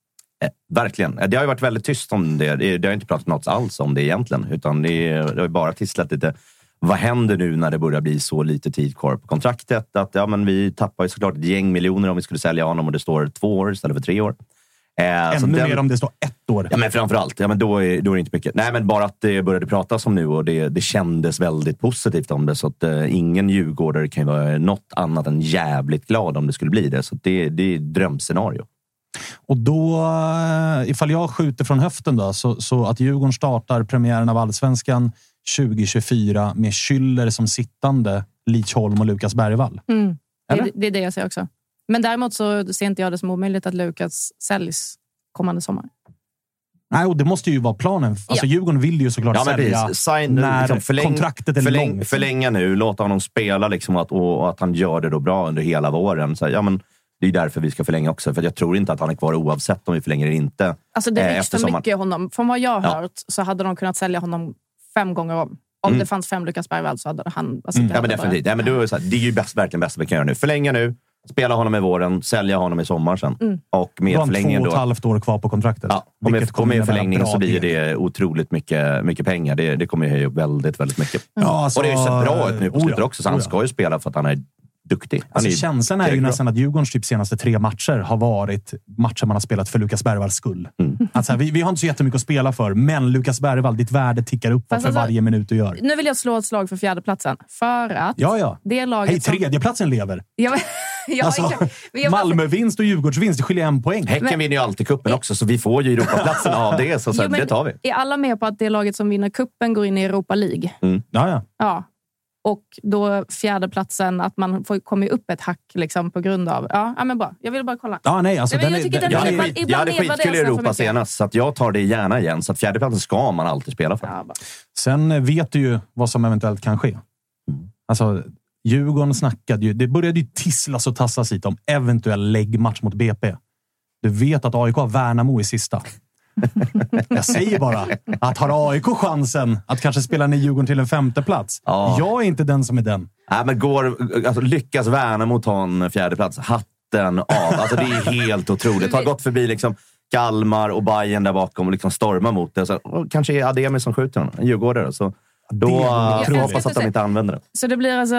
Eh, verkligen. Eh, Det har ju varit väldigt tyst om det. Det, har inte pratat något alls om det egentligen. Utan det, det har bara tisslat lite. Vad händer nu när det börjar bli så lite tid kvar på kontraktet? Att, ja, men vi tappar ju såklart ett gäng miljoner om vi skulle sälja honom och det står två år istället för tre år. Eh, Ännu den- mer om det står ett år. Ja, men framför allt. Ja, men då, är, då är det inte mycket. Nej, men bara att det började pratas om nu och det, det kändes väldigt positivt om det. Så att eh, ingen djurgårdare kan ju vara något annat än jävligt glad om det skulle bli det. Så det, det är ett drömscenario. Och då, eh, ifall jag skjuter från höften då, så, så att Djurgården startar premiären av allsvenskan 2024 med Schüller som sittande, Lidsholm och Lukas Bergvall. Mm. Det, det är det jag ser också. Men däremot så ser inte jag det som omöjligt att Lukas säljs kommande sommar. Nej, och det måste ju vara planen. Alltså, Ja. Djurgården vill ju såklart Ja, men sälja. Sign, när liksom, förläng, kontraktet är förläng, långt. Förlänga nu, låta honom spela liksom, och, att, och att han gör det då bra under hela våren. Så, ja, men, det är därför vi ska förlänga också. För jag tror inte att han är kvar oavsett om vi förlänger eller inte. Alltså det Eh, rycks för mycket i honom. Från vad jag har Ja. hört så hade de kunnat sälja honom fem gånger om. Om Mm. det fanns fem Lukas Bergvall så hade han... Alltså, Mm. det Ja, men hade bara- definitivt. Ja, men då är det, så här, det är ju bäst, verkligen bäst vi kan göra nu. Förlänga nu, spela honom i våren, sälja honom i sommar sen. Mm. Och Då med har han två förlängningen och ett halvt år kvar på kontraktet. Ja, och med, Vilket och kommer med förlängningen så blir det otroligt mycket, mycket pengar. Det, det kommer höja upp väldigt, väldigt mycket. Ja, alltså, och det har ju sett bra ut nu på oh ja, slutet också, så han oh ja. ska ju spela för att han är duktig. Alltså, är ju känslan är ju nästan att Djurgårdens typ senaste tre matcher har varit matcher man har spelat för Lukas Bergvalls skull. Mm. Att här, vi, vi har inte så jättemycket att spela för, men Lukas Bergvall, ditt värde tickar upp för alltså- varje minut du gör. Nu vill jag slå ett slag för fjärdeplatsen. För att Ja, ja. det laget Hej, som- tredjeplatsen lever. Ja, men- [laughs] ja, Alltså. Men Malmövinst och Djurgårdsvinst, det skiljer en poäng. Häcken vinner ju alltid kuppen också, så vi får ju Europaplatsen [laughs] av det. Så, så Jo, men det tar vi. Är alla med på att det laget som vinner kuppen går in i Europa League? Ja, ja. Ja. Och då fjärdeplatsen, att man får, kommer upp ett hack liksom, på grund av... Ja, ja, men bra. Jag vill bara kolla. Ja, nej, alltså, Nej, men den jag är- tycker den- den- Jag hade, ibland- skit, jag hade skitkul i den Europa senast, så att jag tar det gärna igen. Så att fjärdeplatsen ska man alltid spela för. Ja. Sen vet du ju vad som eventuellt kan ske. Alltså, Djurgården snackade ju. Det började ju tisslas och tassas hit om eventuell läggmatch mot BP. Du vet att AIK har Värnamo i sista. [laughs] Jag säger bara att har AIK chansen att kanske spela ner Djurgården till en femte plats. Ja. Jag är inte den som är den. Nej, men går, alltså, lyckas Värnamo ta en fjärdeplats, hatten av. Alltså, det är helt otroligt. Har [laughs] gått förbi liksom Kalmar och Bayern där bakom och liksom stormar mot det. Så, kanske är Ademi som skjuter honom, en djurgårdare. Så då Det- Jag får jag hoppas att de inte använder den. Så det blir alltså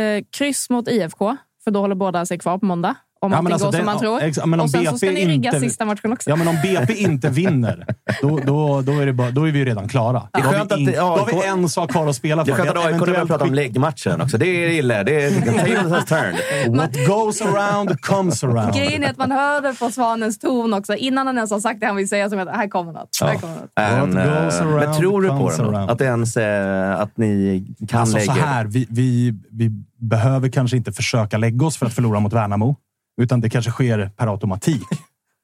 eh, kryss mot IFK, för då håller båda sig kvar på måndag. Om Ja, allting men alltså går som den- man tror. exa- och sen så ska BP ni rigga inte- sista matchen också. Ja, men om BP inte vinner, då, då, då, är, det bara, då är vi ju redan klara. Det är Då har vi in, det- då har vi en sak kvar att spela för. Det är skönt att AIK börjar prata om läggmatchen också. Det gillar jag. Det är tables has turned. What goes around comes around. Grejen är att man hörde på Svanens ton också, innan han ens har sagt det han vill säga, som att här kommer något. Här kommer något. En, What goes around men tror du på around. Att, det ens, eh, att ni kan Alltså lägga så här, vi, vi, vi behöver kanske inte försöka lägga oss för att förlora mot Värnamo. Utan det kanske sker per automatik.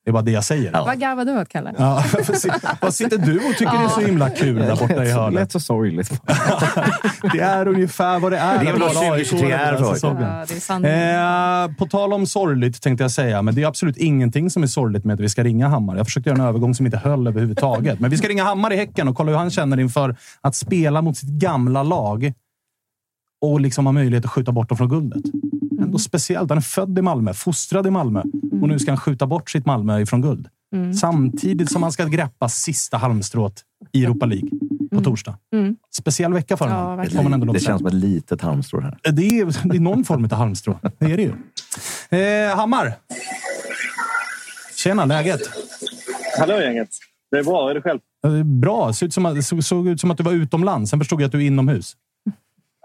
Det är bara det jag säger. Ja. Vad garvar du åt, Kalle? Ja, vad sitter du och tycker det är så himla kul där borta i Det lät hörnet? så sorgligt. [laughs] Det är ungefär vad det är. Det är väl vad vara 2023 AIK är för. Ja, det är sanningen. Eh, på tal om sorgligt tänkte jag säga, men det är absolut ingenting som är sorgligt med att vi ska ringa Hammar. Jag försökte göra en övergång som inte höll överhuvudtaget. Men vi ska ringa Hammar i Häcken och kolla hur han känner inför att spela mot sitt gamla lag och liksom ha möjlighet att skjuta bort dem från guldet. Ändå speciellt. Han är född i Malmö, fostrad i Malmö och nu ska han skjuta bort sitt Malmö ifrån guld. Samtidigt som han ska greppa sista halmstrået i Europa League på torsdag. Mm. Speciell vecka för Ja, honom. får man ändå Det känns som ett litet halmstrå här. Det är, det är någon form av halmstrå. Det är det ju. Eh, Hammar! Tjena, läget? Hallå gänget! Det är bra, är det själv? Ja, Bra. Såg ut, som att, såg, såg ut som att du var utomlands. Sen förstod jag att du är inomhus.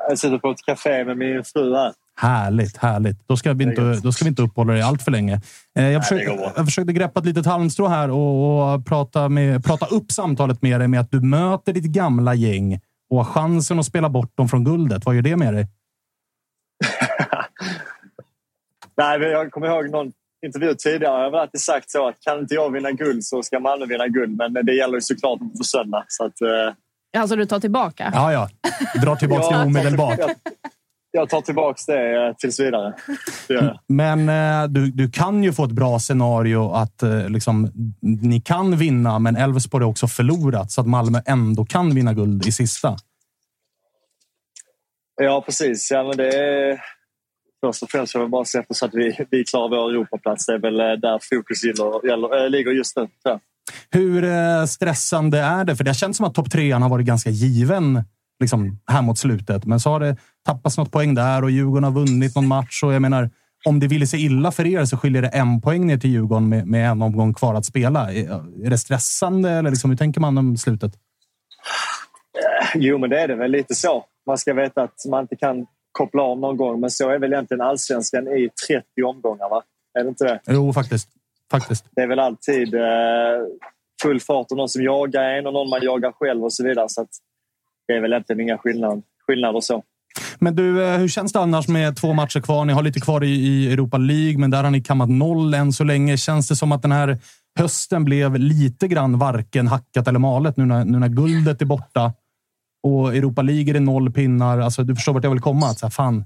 Jag sitter på ett café med min fru här. Härligt, härligt. Då ska vi inte, då ska vi inte uppehålla dig allt för länge. Eh, jag, försökte, jag försökte greppa ett litet halmstrå här och, och prata, med, prata upp samtalet med dig med att du möter ditt gamla gäng och har chansen att spela bort dem från guldet. Vad gör det med dig? [laughs] Nej, men jag kommer ihåg någon intervju tidigare. Jag har alltid sagt så att kan inte jag vinna guld så ska Malmö vinna guld. Men det gäller ju såklart inte på söndag. Så att, eh, Alltså, du tar tillbaka? Ja, ja. Dra tillbaka det omedelbart. Jag, jag tar tillbaka det eh, tills vidare. Det. Men eh, du, du kan ju få ett bra scenario att eh, liksom, ni kan vinna, men Elfsborg har också förlorat så att Malmö ändå kan vinna guld i sista. Ja, precis. Ja, men det är... Först och främst får jag bara se så att vi, vi klarar vår Europaplats. Det är väl eh, där fokus gäller, gäller, äh, ligger just nu. Så. Hur stressande är det? För det känns som att topp trean har varit ganska given liksom, här mot slutet. Men så har det tappats något poäng där och Djurgården har vunnit någon match. Och jag menar, om det ville sig illa för er så skiljer det en poäng ner till Djurgården med, med en omgång kvar att spela. Är, är det stressande eller liksom, hur tänker man om slutet? Jo, men det är det väl lite så. Man ska veta att man inte kan koppla av någon gång. Men så är väl egentligen allsvenskan i 30 omgångar, va? Är det inte det? Jo, faktiskt. faktiskt. Det är väl alltid eh, full fart och någon som jagar en och någon man jagar själv och så vidare. Så att det är väl egentligen inga skillnad, skillnader så. Men du, eh, hur känns det annars med två matcher kvar? Ni har lite kvar i, i Europa League, men där har ni kammat noll än så länge. Känns det som att den här hösten blev lite grann varken hackat eller malet nu när, nu när guldet är borta? Och Europa League är det noll pinnar. Alltså, du förstår vart jag vill komma. Att så här, fan,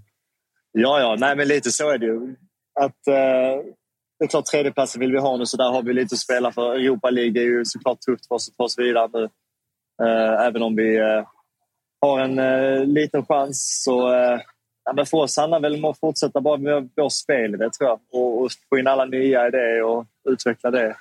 Ja, ja, nej, men lite så är det ju. Att, eh, det är klart, tredjeplatsen vill vi ha nu, så där har vi lite att spela för. Europa League är ju såklart tufft för oss att ta oss vidare nu. Eh, även om vi eh, har en eh, liten chans. Så, eh, men för oss handlar väl om att fortsätta bara med vårt spel, det tror jag. Och, och få in alla nya idéer och utveckla det.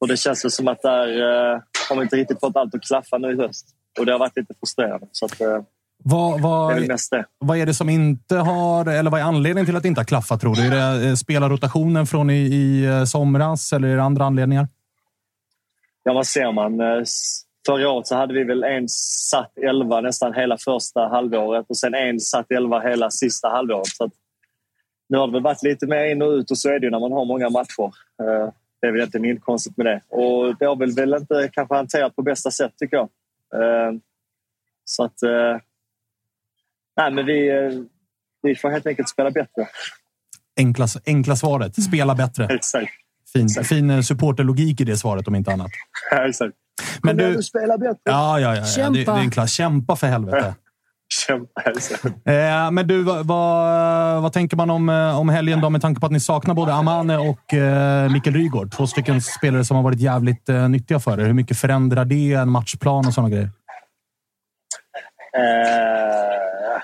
Och det känns väl som att där eh, har vi inte riktigt fått allt att klaffa nu i höst. Och det har varit lite frustrerande. Så att, eh, vad, det är vad, vad är det som inte har... Eller vad är anledningen till att det inte har klaffat, tror du? Är det eh, spelarrotationen från i, i eh, somras eller är det andra anledningar? Ja, vad ser man? Förra året så hade vi väl en satt elva nästan hela första halvåret och sen en satt elva hela sista halvåret. Så nu har det väl varit lite mer in och ut och så är det ju när man har många matcher. Eh, Det är väl inte inte konstigt med det. Och det har väl, väl inte kanske hanterat på bästa sätt tycker jag. Eh, Så att... eh, nej, men vi, vi får helt enkelt spela bättre. Enkla, enkla svaret. Spela bättre. [laughs] Exakt. Fin, fin eh, supporterlogik i det svaret om inte annat. [laughs] Exakt. Men du... nu, spela bättre. Ja, ja, ja. ja. Det, det Kämpa. är en klass. Kämpa för helvete. [laughs] Kämpa. exakt. Eh, men du, vad, vad, vad tänker man om, eh, om helgen då med tanke på att ni saknar både Amane och eh, Mikael Rygaard? Två stycken spelare som har varit jävligt eh, nyttiga för er. Hur mycket förändrar det en matchplan och sådana grejer? Eh,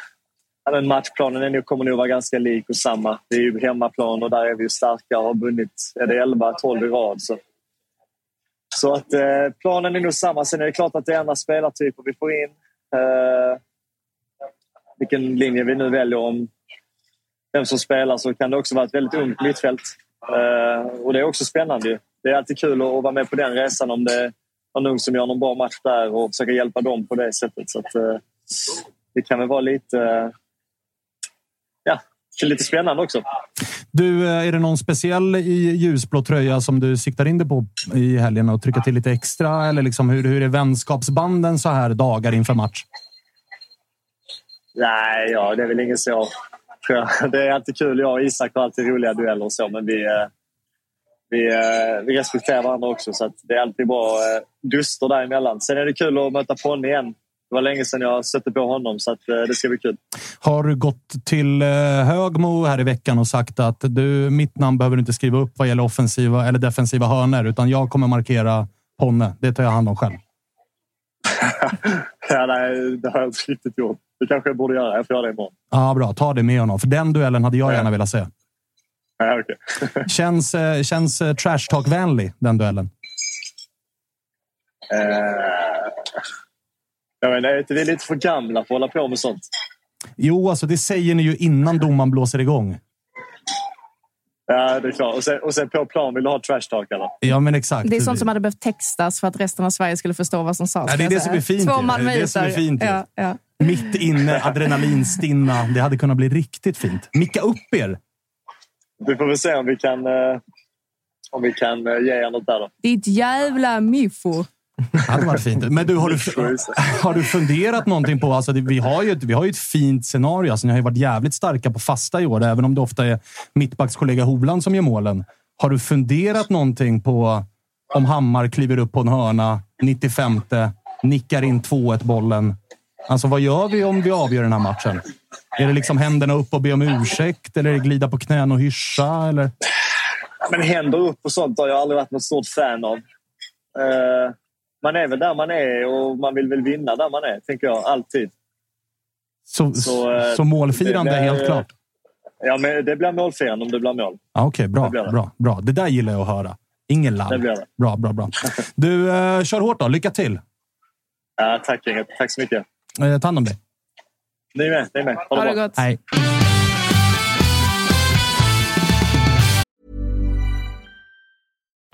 ja, men matchplanen är nog, kommer nog vara ganska lik och samma. Det är ju hemmaplan och där är vi ju starka och har vunnit är det 11-12 i rad. Så, så att, eh, planen är nog samma. Sen är det klart att det är andra spelartyper vi får in. Eh, vilken linje vi nu väljer om vem som spelar så kan det också vara ett väldigt ungt mittfält. Eh, och det är också spännande. ju. Det är alltid kul att att vara med på den resan om det är någon ung som gör någon bra match där och försöka hjälpa dem på det sättet. Så att, eh, det kan väl vara lite... Ja, det är lite spännande också. Du, eh, är det någon speciell i ljusblå tröja som du siktar in dig på i helgen och trycka till lite extra? Eller liksom hur, hur är vänskapsbanden så här dagar inför match? Nej, ja, det är väl ingen så. Det är alltid kul. Jag och Isak har alltid roliga dueller och så, men vi, eh, vi, eh, vi respekterar varandra också. Så att det är alltid bra duster däremellan. Sen är det kul att möta Ponny igen. Det var länge sedan jag stötte på honom, så att, eh, det ska bli kul. Har du gått till eh, Högmo här i veckan och sagt att du, mitt namn behöver du inte skriva upp vad gäller offensiva eller defensiva hörnor, utan jag kommer markera Ponne. Det tar jag hand om själv. [laughs] ja, nej, det har jag inte riktigt gjort. Det kanske jag borde göra. Jag får göra det imorgon. Ja, bra. Ta det med honom, för den duellen hade jag gärna velat se. Ja, okej. [laughs] Känns, eh, känns trash talk-vänlig, den duellen. Eh, jag inte, är inte vi lite för gamla för att hålla på med sånt? Jo, alltså det säger ni ju innan domaren blåser igång. Ja, det är klart. Och sen, och sen på plan vill du ha trash talk, eller? Ja, men exakt. Det är sånt som hade behövt textas för att resten av Sverige skulle förstå vad som sades. Ja, det är det som är fint Två. Det är det som är fint. Ja, ja. Mitt inne, adrenalinstinna. Det hade kunnat bli riktigt fint. Micka upp er! Vi får väl se om vi kan, eh, om vi kan eh, ge er något där då. Ditt jävla miffo. Det hade varit fint. Men du, har du, [laughs] har du funderat någonting på... Alltså, vi, har ju ett, vi har ju ett fint scenario. Alltså, ni har ju varit jävligt starka på fasta i år, även om det ofta är mittbackskollega Hovland som gör målen. Har du funderat någonting på om Hammar kliver upp på en hörna, 95 nickar in 2-1 bollen? Alltså, vad gör vi om vi avgör den här matchen? Är det liksom händerna upp och be om ursäkt? Eller är det glida på knän och hyscha? Eller? Men händer upp och sånt har jag aldrig varit något stort fan av. Eh, man är väl där man är och man vill väl vinna där man är, tänker jag. Alltid. Så, Så, eh, så målfirande blir- helt klart? Ja, men det blir målfirande om det blir mål. Ja, Okej, bra, Det bra, bra. Det där gillar jag att höra. Ingen lamm. Det blir det. Bra, bra, bra. Du, eh, kör hårt då. Lycka till. Ja, tack, gänget. Tack så mycket. Eh, ta hand om dig. Ni med. Ni med. Ha det, Ha det gott. Hej.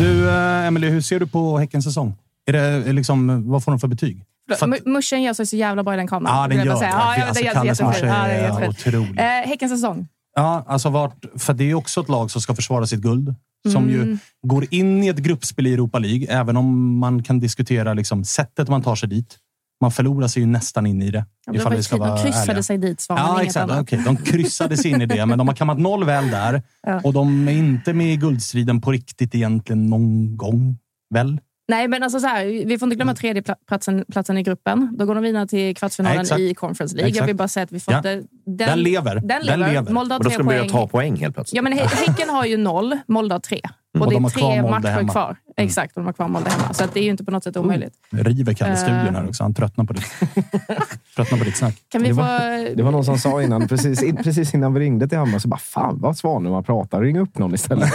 Du, eh, Emily, hur ser du på Häckens säsong? Är det, är liksom, vad får de för betyg? Att- Muschen gör sig så jävla bra i den kameran. Ja, den gör det. Ja, ja, Alltså, Kalles Ja, det är otrolig. Eh, Häckens säsong. Ja, alltså vart, för det är också ett lag som ska försvara sitt guld. Som ju Mm. går in i ett gruppspel i Europa League, även om man kan diskutera liksom sättet man tar sig dit. Man förlorar sig ju nästan in i det. Ja, det ifall var vi ska de vara kryssade ärliga. sig dit, Svanen. Ja, exakt. annat. Okej, de kryssade sig in i det, men de har kammat noll väl där. Ja. Och de är inte med i guldstriden på riktigt egentligen någon gång. Väl? Nej, men alltså så här, vi får inte glömma tredje pla- platsen, i gruppen. Då går de vidare till kvartsfinalen Ja, i Conference League. Jag Exakt. vill bara säga att vi Ja. det. Den, Den lever. Den Den lever. lever. Molde har Och då tre ska de börja ta poäng helt plötsligt. Ja, men Hä- Häcken har ju noll, Molde har tre. Mm. Och Och det de är tre matcher hemma. kvar. Exakt, och de har kvar Molde hemma. Så att det är ju inte på något sätt omöjligt. River Kalle Eh. studion här också. Han tröttnar på ditt, [laughs] tröttnar på ditt snack. Kan vi Det få... var, det var någon som sa innan, precis, in, precis innan vi ringde till Hammar, så bara fan vad Svanen man pratar. Ring upp någon istället. [laughs]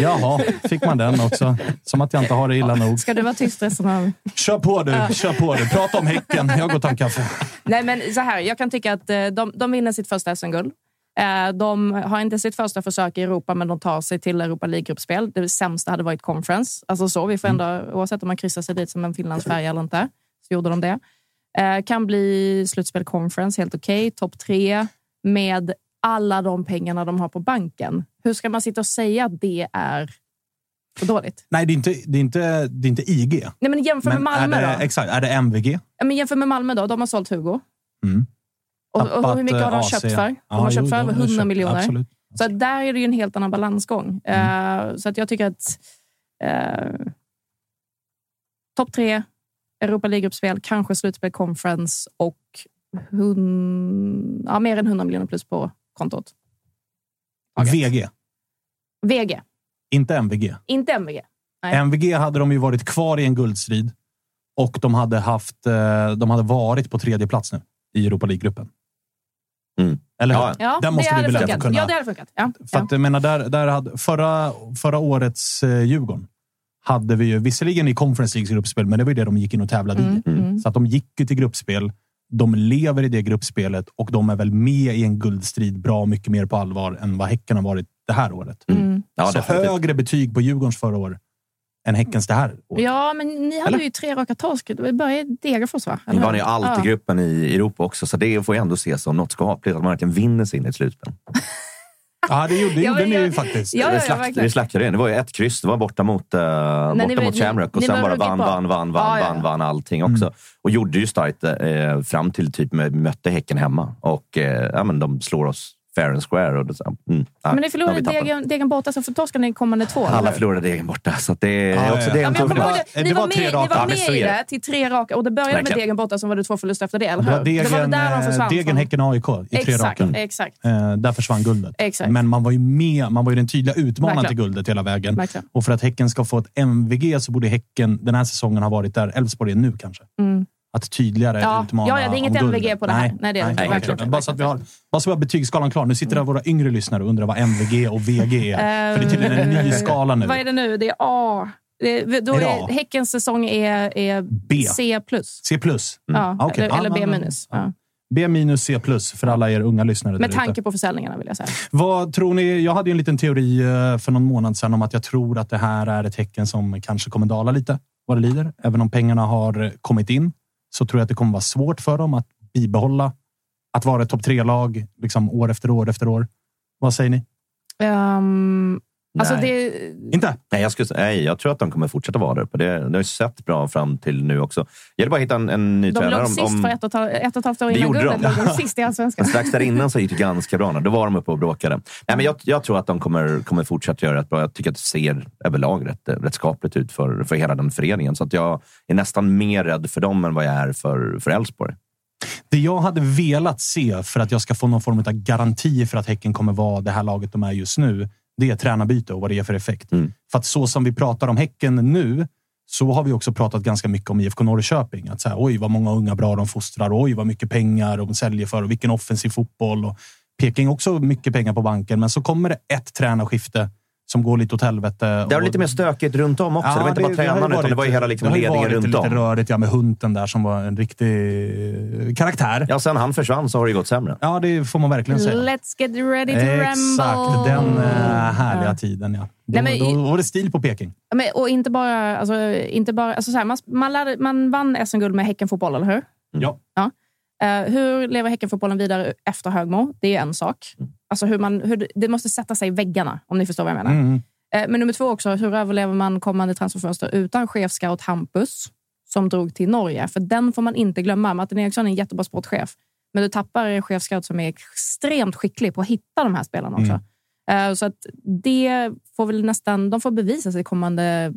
Jaha, fick man den också. Som att jag inte har det illa nog. Ska du vara tyst resten av... Kör på du, kör på du. Prata om Häcken. Jag går och tar en kaffe. Nej, men så här. Jag kan tycka att eh, de, de vinner sitt första SM-guld. Eh, De har inte sitt första försök i Europa, men de tar sig till Europa League-gruppspel. Det sämsta hade varit conference. Alltså så, vi får ändå, Oavsett om man kryssar sig dit som en Finlandsfärg eller inte, så gjorde de det. Eh, Kan bli slutspel conference, helt okej. Topp tre med alla de pengarna de har på banken. Hur ska man sitta och säga att det är för dåligt? Nej, det är inte, det är inte, det är inte IG. Nej, men jämför med Malmö är det, då. Exakt, är det MVG? Ja, men jämför med Malmö då. De har sålt Hugo. Mm. Och, och hur mycket har de eh, köpt AC. för? De Ja, har köpt jo, för över har 100 köpt- miljoner. absolut. Så där är det ju en helt annan balansgång. Mm. Eh, så att jag tycker att eh, topp tre, Europa League-gruppspel, kanske slutspel conference och hun, ja, mer än 100 miljoner plus på kontot. VG, VG, inte MVG. inte MVG. Nej. MVG hade de ju varit kvar i en guldstrid och de hade, haft, de hade varit på tredje plats nu i Europa League-gruppen. Mm. Eller hur? Ja. Ja, Där måste det vi hade väl ändå kunna... Ja, det hade funkat. Ja, För att, jag menar, där, där hade, förra, förra årets eh, Djurgården hade vi ju visserligen i Conference Leagues gruppspel, men det var ju det de gick in och tävlade Mm, i. mm. Så att de gick ju till gruppspel. De lever i det gruppspelet och de är väl med i en guldstrid bra mycket mer på allvar än vad Häcken har varit det här året. Mm. Ja, så definitivt. högre betyg på Djurgårdens förra år än Häckens det här året. ja, men ni hade Eller? ju tre raka torsk. Det började i Degerfors, va? Ni vann ju allt Ja. i gruppen i Europa också, så det får ju ändå ses som något skapligt. Att man verkligen vinner sig in i ett slutspel. [laughs] Ja, det gjorde, det Ja, gjorde men ni ju faktiskt. Ja, ja, det, ja, slakt, verkligen. det slaktade det. Det var ju ett kryss. Det var borta mot, uh, borta ni mot Shamrock och ni sen bara vann, bra. vann, vann, vann, Ja, ja. vann, vann allting också. Mm. Och gjorde ju starkt eh, fram till typ med, mötte Häcken hemma. Och eh, ja, men de slår oss fair and square. Och det, så, mm, ja, Men ni förlorade degen, degen borta, så torskar ni kommande två. Alla eller? förlorade degen borta. Så att det är Ja, också ja. det är Ja, en men det. Ni det var var med, tre ni var med i det. till tre raka. Och det började med Verkligen. degen borta, som var det två förluster efter det, eller hur? degen, det var där de eh, försvann degen från. Häcken, AIK i tre Exakt, raka. exakt. Eh, där försvann guldet. Exakt. Men man var ju med. Man var ju den tydliga utmanaren till guldet hela vägen. Verkligen. Och för att Häcken ska få ett MVG så borde Häcken den här säsongen ha varit där Elfsborg är nu kanske. Mm. Att tydligare Ja, utmana ja, ja, det är inget. MVG på det här. Nej, det är det nej, klart. inte. Bara så att vi har, bara så vi har betygsskalan klar. Nu sitter där våra yngre lyssnare och undrar vad MVG och VG är. För det är tydligen en ny skala nu. Vad är det nu? Det är A. Det, då Är det? Häckens säsong är, är B. C+. plus. C plus. Ja, Ah, okej. eller, Ja, eller ja, B ja. minus. Ja. B minus C plus för alla er unga lyssnare. Med tanke på försäljningarna vill jag säga. Vad tror ni? Jag hade ju en liten teori eh, för någon månad sedan om att jag tror att det här är ett tecken som kanske kommer dala lite vad det lider. Även om pengarna har eh, kommit in så tror jag att det kommer vara svårt för dem att bibehålla att vara ett topp tre-lag liksom år efter år efter år. Vad säger ni? Um, alltså det, Inte? Nej, jag, skulle, nej, jag tror att de kommer fortsätta vara där uppe. Det, det har ju sett bra fram till nu också. Det gäller bara att hitta en, en ny de tränare. låg sist för ett och, ett, halvt- ett och ett halvt år Det innan gjorde guldet. de. låg de sist i Allsvenskan. Strax där innan så gick det ganska bra. Då var de uppe och bråkade. Nej, men jag, jag tror att de kommer, kommer fortsätta göra rätt bra. Jag tycker att det ser överlag rätt, rätt skapligt ut för, för hela den föreningen. Så att jag är nästan mer rädd för dem än vad jag är för för Elfsborg. Det jag hade velat se för att jag ska få någon form av garanti för att Häcken kommer vara det här laget de är just nu. Det är tränarbyte och vad det ger för effekt. Mm. För att så som vi pratar om Häcken nu så har vi också pratat ganska mycket om IFK Norrköping. Att så här, oj, vad många unga bra de fostrar. Oj, vad mycket pengar de säljer för och vilken offensiv fotboll. Och Peking också mycket pengar på banken, men så kommer det ett tränarskifte som går lite åt helvete. Det var lite mer stökigt runt om också. Ja, det var inte bara det har tränarna, utan det varit- var ju hela liksom det har ju ledningen varit runt lite om. rörigt ja, med Hunten där som var en riktig karaktär. Ja, sen han försvann så har det gått sämre. Ja, det får man verkligen säga. Let's get ready to Exakt, rumble! den eh, härliga tiden. Ja. Då, Nej, men- då var det stil på Peking. Ja, Men, och inte bara... Alltså, inte bara alltså, så här, man, man, lärde, man vann SM-guld med Häckenfotboll, eller hur? Ja. Ja. Eh, hur lever Häckenfotbollen vidare efter Högmo? Det är en sak. Alltså hur man, hur, det- måste sätta sig i väggarna, om ni förstår vad jag menar. Mm. Eh, men nummer två också, hur överlever man kommande transferfönster utan chefscout Hampus, som drog till Norge? För den får man inte glömma. Martin Eriksson är en jättebra sportchef, men du tappar en chefscout som är extremt skicklig på att hitta de här spelarna också. Eh, så att det får väl nästan, de får bevisa sig kommande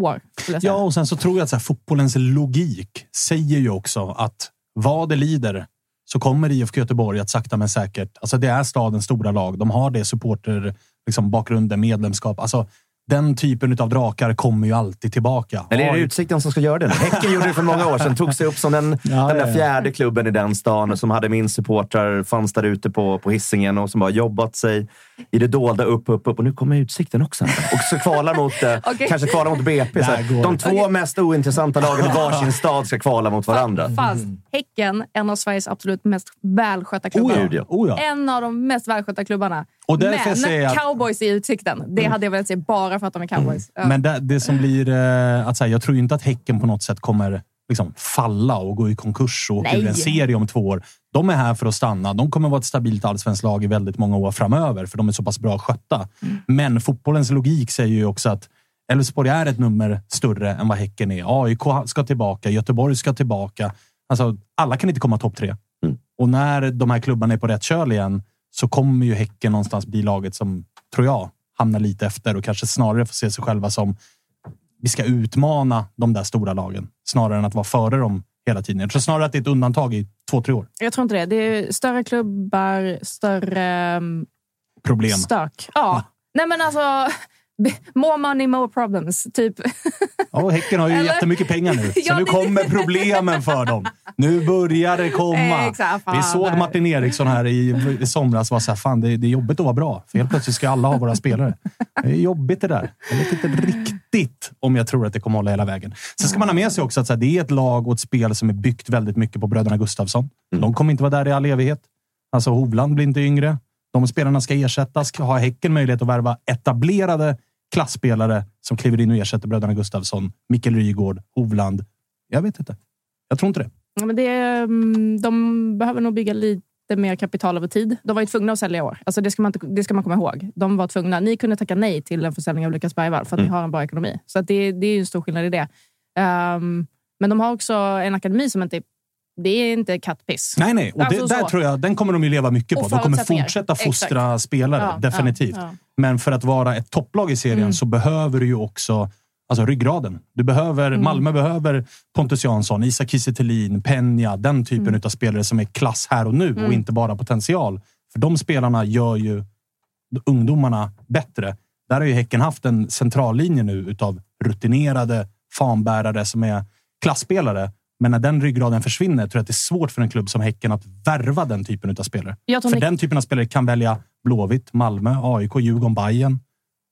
år. Ja, och sen så tror jag att så här, fotbollens logik säger ju också att vad det lider så kommer IFK Göteborg att sakta men säkert... Alltså det är stadens stora lag. De har det supporter, liksom bakgrunden, medlemskap. Alltså den typen av drakar kommer ju alltid tillbaka. Eller är det Utsikten som ska göra det nu? Häcken gjorde det för många år sedan. Tog sig upp som den, [laughs] Ja, den där fjärde klubben i den stan som hade min supportrar, fanns där ute på, på hissingen och som har jobbat sig i det dolda upp, upp, upp. Och nu kommer Utsikten också. Och så kvalar mot, eh, [laughs] Okej. kanske kvalar mot BP. Så De två mest ointressanta lagen i varsin [laughs] stad ska kvala mot varandra. Fast Häcken, en av Sveriges absolut mest välskötta klubbar. Oh ja, oh ja. En av de mest välskötta klubbarna. Och därför Men säger jag att- cowboys i Utsikten. Det hade jag velat se bara för att de är cowboys. Ja. Men det, det som blir... Eh, att säga, jag tror inte att Häcken på något sätt kommer liksom, falla och gå i konkurs och åka ur en serie om två år. De är här för att stanna. De kommer vara ett stabilt allsvenskt lag i väldigt många år framöver, för de är så pass bra skötta. Mm. Men fotbollens logik säger ju också att Elfsborg är ett nummer större än vad Häcken är. AIK ska tillbaka, Göteborg ska tillbaka. Alltså, alla kan inte komma topp tre. Mm. Och när de här klubbarna är på rätt köl igen så kommer ju Häcken någonstans bli laget som, tror jag, hamnar lite efter och kanske snarare får se sig själva som vi ska utmana de där stora lagen snarare än att vara före dem hela tiden. Jag tror snarare att det är ett undantag i två, tre år. Jag tror inte det. Det är större klubbar, större um, Problem. stök. Ja. Nej, men alltså... More money, more problems. Typ. Ja, häcken har ju Eller? jättemycket pengar nu, så Ja, nu kommer problemen för dem. Nu börjar det komma. Exakt, fan. Vi såg Martin Eriksson här i, i somras var så här, fan det, är- det är jobbigt att vara bra. För helt plötsligt ska alla ha våra spelare. Det är jobbigt det där. Jag vet inte riktigt om jag tror att det kommer hålla hela vägen. Sen ska man ha med sig också att så här, det är ett lag och ett spel som är byggt väldigt mycket på bröderna Gustafsson. De kommer inte vara där i all evighet. Alltså Hovland blir inte yngre. De spelarna ska ersättas. Ska ha Häcken möjlighet att värva etablerade klassspelare som kliver in och ersätter bröderna Gustafsson, Mikkel Rygård, Hovland. Jag vet inte. Jag tror inte det. Ja, men det, mm, de behöver nog bygga lite mer kapital över tid. De var ju tvungna att sälja i år. Alltså det, ska man inte, det ska man komma ihåg. De var tvungna. Ni kunde tacka nej till en försäljning av Lukas Bergvall för att Mm. ni har en bra ekonomi. Så det, det är ju en stor skillnad i det. Ehm, men de har också en akademi som inte är... Det är inte kattpiss. Nej, nej. Och Alltså det, där tror jag, den kommer de ju leva mycket på. De kommer fortsätta fostra Exakt. spelare, Ja, definitivt. ja, ja. Men för att vara ett topplag i serien Mm. så behöver du ju också alltså ryggraden. Du behöver, Mm. Malmö behöver Pontus Jansson, Isak Kiese Peña, den typen Mm. av spelare som är klass här och nu och Mm. inte bara potential. För de spelarna gör ju ungdomarna bättre. Där har ju Häcken haft en centrallinje nu utav rutinerade fanbärare som är klassspelare. Men när den ryggraden försvinner tror jag att det är svårt för en klubb som Häcken att värva den typen av spelare. För den typen av spelare kan välja Blåvitt, Malmö, AIK, Djurgården, Bayern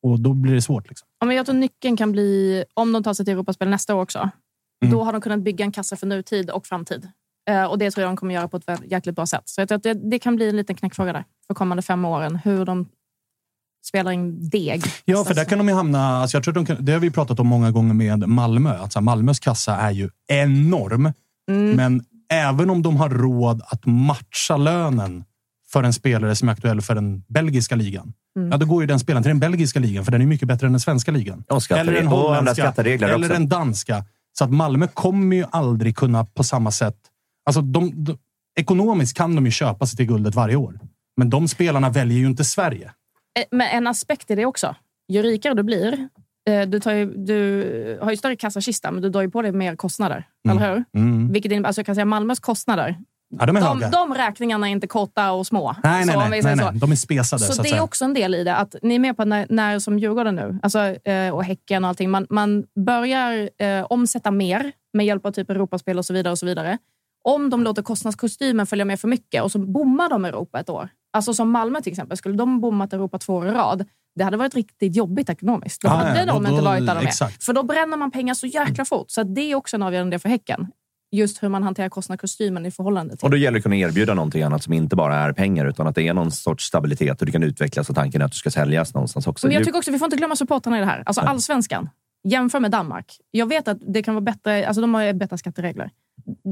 Och då blir det svårt. Liksom. Ja, men jag tror nyckeln kan bli, om de tar sig till Europaspel nästa år också, Mm. då har de kunnat bygga en kassa för nutid och framtid. Eh, och Det tror jag de kommer göra på ett jäkligt bra sätt. Så jag tror att det, det kan bli en liten knäckfråga där för kommande fem åren. Hur de spelar in deg. Ja, för där kan de ju hamna... Alltså jag tror de kan, det har vi pratat om många gånger med Malmö. Alltså Malmös kassa är ju enorm. Mm. Men även om de har råd att matcha lönen för en spelare som är aktuell för den belgiska ligan. Mm. Ja, då går ju den spelaren till den belgiska ligan, för den är mycket bättre än den svenska ligan. Eller den holländska. Eller också. den danska. Så att Malmö kommer ju aldrig kunna på samma sätt... Alltså de, de, ekonomiskt kan de ju köpa sig till guldet varje år. Men de spelarna väljer ju inte Sverige. Eh, Men en aspekt i det också. Ju rikare du blir, eh, du, tar ju, du har ju större kassakista, men du drar ju på dig mer kostnader. Eller hur? Mm. Vilket innebär, alltså jag kan säga Malmös kostnader. Ja, de är de, höga. de räkningarna är inte korta och små. Nej, nej, nej, nej, nej. De är spesade. Så, Så, det är också en del i det. Att ni är med på när, när som Djurgården nu, alltså, eh, och Häcken och allting, man, man börjar eh, omsätta mer med hjälp av typ Europaspel och så vidare. och så vidare. Om de låter kostnadskostymen följa med för mycket och så bommar de Europa ett år. Alltså som Malmö till exempel, skulle de bommat Europa två år i rad, det hade varit riktigt jobbigt ekonomiskt. Då Ja, hade ja, de då- inte varit där de är. För då bränner man pengar så jäkla fort. Så att det är också en avgörande del för Häcken. Just hur man hanterar kostnadskostymen i förhållande till... Och då gäller det att kunna erbjuda någonting annat som inte bara är pengar, utan att det är någon sorts stabilitet och du kan utvecklas och tanken är att du ska säljas någonstans också. Men jag tycker också vi får inte glömma supportrarna i det här. Alltså allsvenskan. Jämför med Danmark. Jag vet att det kan vara bättre, alltså de har bättre skatteregler.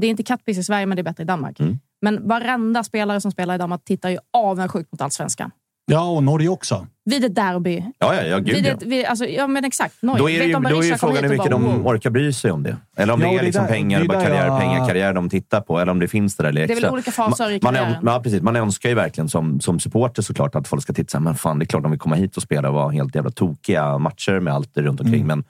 Det är inte kattpiss i Sverige, men det är bättre i Danmark. Mm. Men varenda spelare som spelar i Danmark tittar ju avundsjukt mot allsvenskan. Ja, och Norge också. Vid ett derby. Ja, ja, ja, gud vid ja. ett, vid, alltså, ja, men exakt. Norge. Då är, ju, då är ju frågan hur mycket bara, de orkar bry sig om det. Eller om Ja, det är det liksom där- pengar, det är bara karriär, jag- pengar, karriär de tittar på. Eller om det finns det där lilla Det är väl extra. olika faser i man, karriären. man, ja, precis. man önskar ju verkligen som, som supporter såklart att folk ska titta men fan det är klart de vill komma hit och spela och vara helt jävla tokiga matcher med allt det runt omkring. Men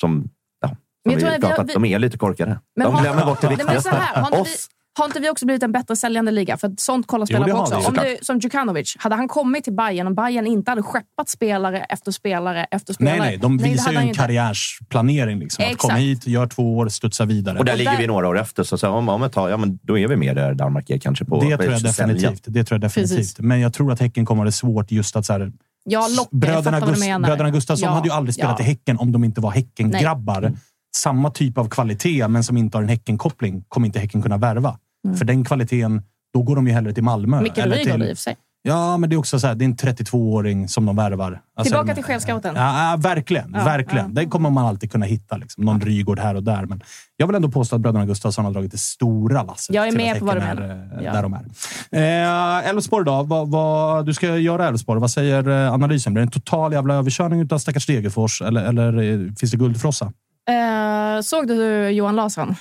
som, ja, som Men jag vi att vi har- pratat, de är lite korkade. Men de glömmer bort det viktigaste. Oss. Har inte vi också blivit en bättre säljande liga? För att sånt kollar spelare på också. Om du, som Djukanovic, hade han kommit till Bayern och Bayern inte hade skeppat spelare efter spelare efter spelare. Nej, nej. De det visar ju en karriärsplanering. Liksom. Att komma hit, gör två år, studsa vidare. Och där Och ligger där- vi några år efter. Så, så om, om ett tag, ja, men då är vi mer där Danmark är kanske på det tror jag definitivt. Det tror jag definitivt. Precis. Men jag tror att Häcken kommer ha det svårt just att så här, Ja, lockar, bröderna, Gust- bröderna Gustafsson Ja, hade ju aldrig spelat ja. i Häcken om de inte var Häcken-grabbar. Samma typ av kvalitet, men som inte har en Häcken-koppling, kommer inte Häcken kunna värva. För den kvaliteten, då går de ju hellre till Malmö. Mikael eller Rygaard till- i och för sig. Ja, men det är också så här, det är en 32-åring som de värvar. Alltså, Tillbaka till chefscouten. Ja, ja, verkligen. Ja, verkligen. ja. Det kommer man alltid kunna hitta. Liksom. Någon Rygård här och där. Men jag vill ändå påstå att bröderna Gustafsson har dragit det stora lasset. Jag är med på vad du menar. eh, Ja. Där de är. Eh, då. Vad, vad, du ska göra Elfsborg. Vad säger eh, analysen? Blir det en total jävla överkörning av stackars Degerfors? Eller, eller eh, finns det guldfrossa? Eh, såg du Johan Larsson?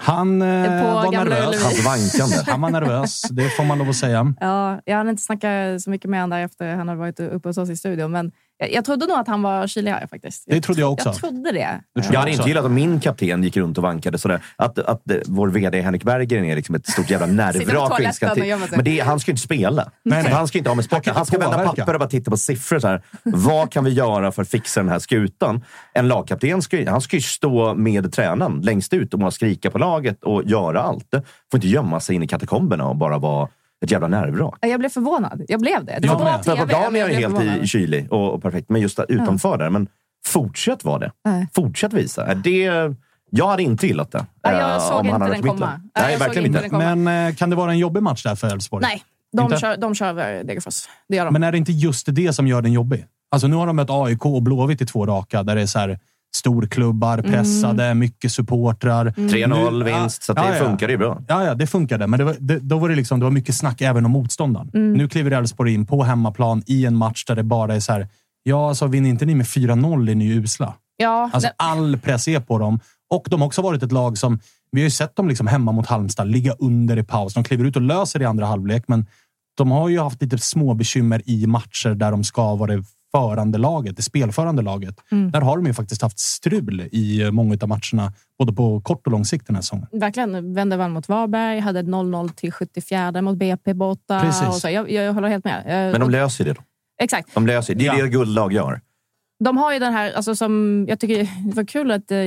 Han eh, var nervös. Ullevi. Hans vankande. Han var nervös. Det får man lov att säga. Ja, jag hann inte snacka så mycket med honom där efter han hade varit uppe hos oss i studion. Men jag, jag trodde nog att han var kyligare faktiskt. Det trodde jag också. Jag trodde det. Det Jag hade inte gillat om min kapten gick runt och vankade sådär. Att, att vår VD Henrik Berggren är liksom ett stort jävla [laughs] nervvrak. Men det, han ska ju inte spela. Nej, nej. Han ska inte ha med sporten. Han ska vända papper och bara titta på siffror. Så här. Vad kan vi göra för att fixa den här skutan? En lagkapten ska, ju- han ska ju stå med tränaren längst ut och bara skrika på laget och göra allt. Får inte gömma sig in i katakomberna och bara vara ett jävla nervvrak. Jag blev förvånad. Jag blev det. Det Jag var med. Dagen är helt förvånad. i kylig och, och perfekt, men just där, utanför där. Men fortsätt vara det. Nej. Fortsätt visa. Det, jag hade inte gillat det. Ja, jag eh, såg om inte den komma. Nej, jag verkligen inte inte. den komma. Men eh, kan det vara en jobbig match där för Elfsborg? Nej, de Inte? kör, de kör över Degerfors. Det gör de. Men är det inte just det som gör den jobbig? Alltså nu har de mött AIK och Blåvitt i två raka där det är så här storklubbar, Mm. pressade, mycket supportrar. 3-0 Nu- vinst, så det Ja, ja. funkar ju bra. Ja, ja, det funkade. Men det var, det, då var det, liksom, det var mycket snack även om motståndaren. Nu kliver Elfsborg in på hemmaplan i en match där det bara är så här. Ja, alltså vinner inte ni med 4-0 är ni ju usla. ja, Alltså det- all press är på dem. Och de har också varit ett lag som... Vi har ju sett dem liksom hemma mot Halmstad ligga under i paus. De kliver ut och löser det i andra halvlek, men de har ju haft lite små bekymmer i matcher där de ska vara det förande laget, det spelförande laget. Där har de ju faktiskt haft strul i många av matcherna, både på kort och lång sikt den här säsongen. verkligen vände vann mot Varberg, hade ett 0-0 till 74 mot BP borta. Precis. Och så. Jag, jag håller helt med. Men de löser det då. Exakt. De löser det. Det är Ja. det guldlag gör. De har ju den här, alltså som, jag tycker det var kul att eh,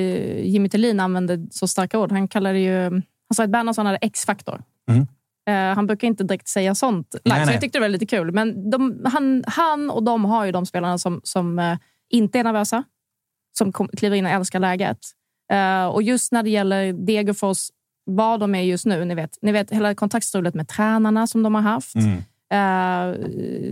Jimmy Tillin använde så starka ord. Han kallade ju, han sa att Bernhardsson hade X-faktor. Mm. Eh, han brukar inte direkt säga sånt. Nej, Nej, så jag tyckte det var lite kul. Men de, han, han och de har ju de spelarna som, som eh, inte är nervösa. Som kom, kliver in och älskar läget. Eh, och just när det gäller Degerfors, vad de är just nu. Ni vet, ni vet hela kontaktstrulet med tränarna som de har haft. Mm.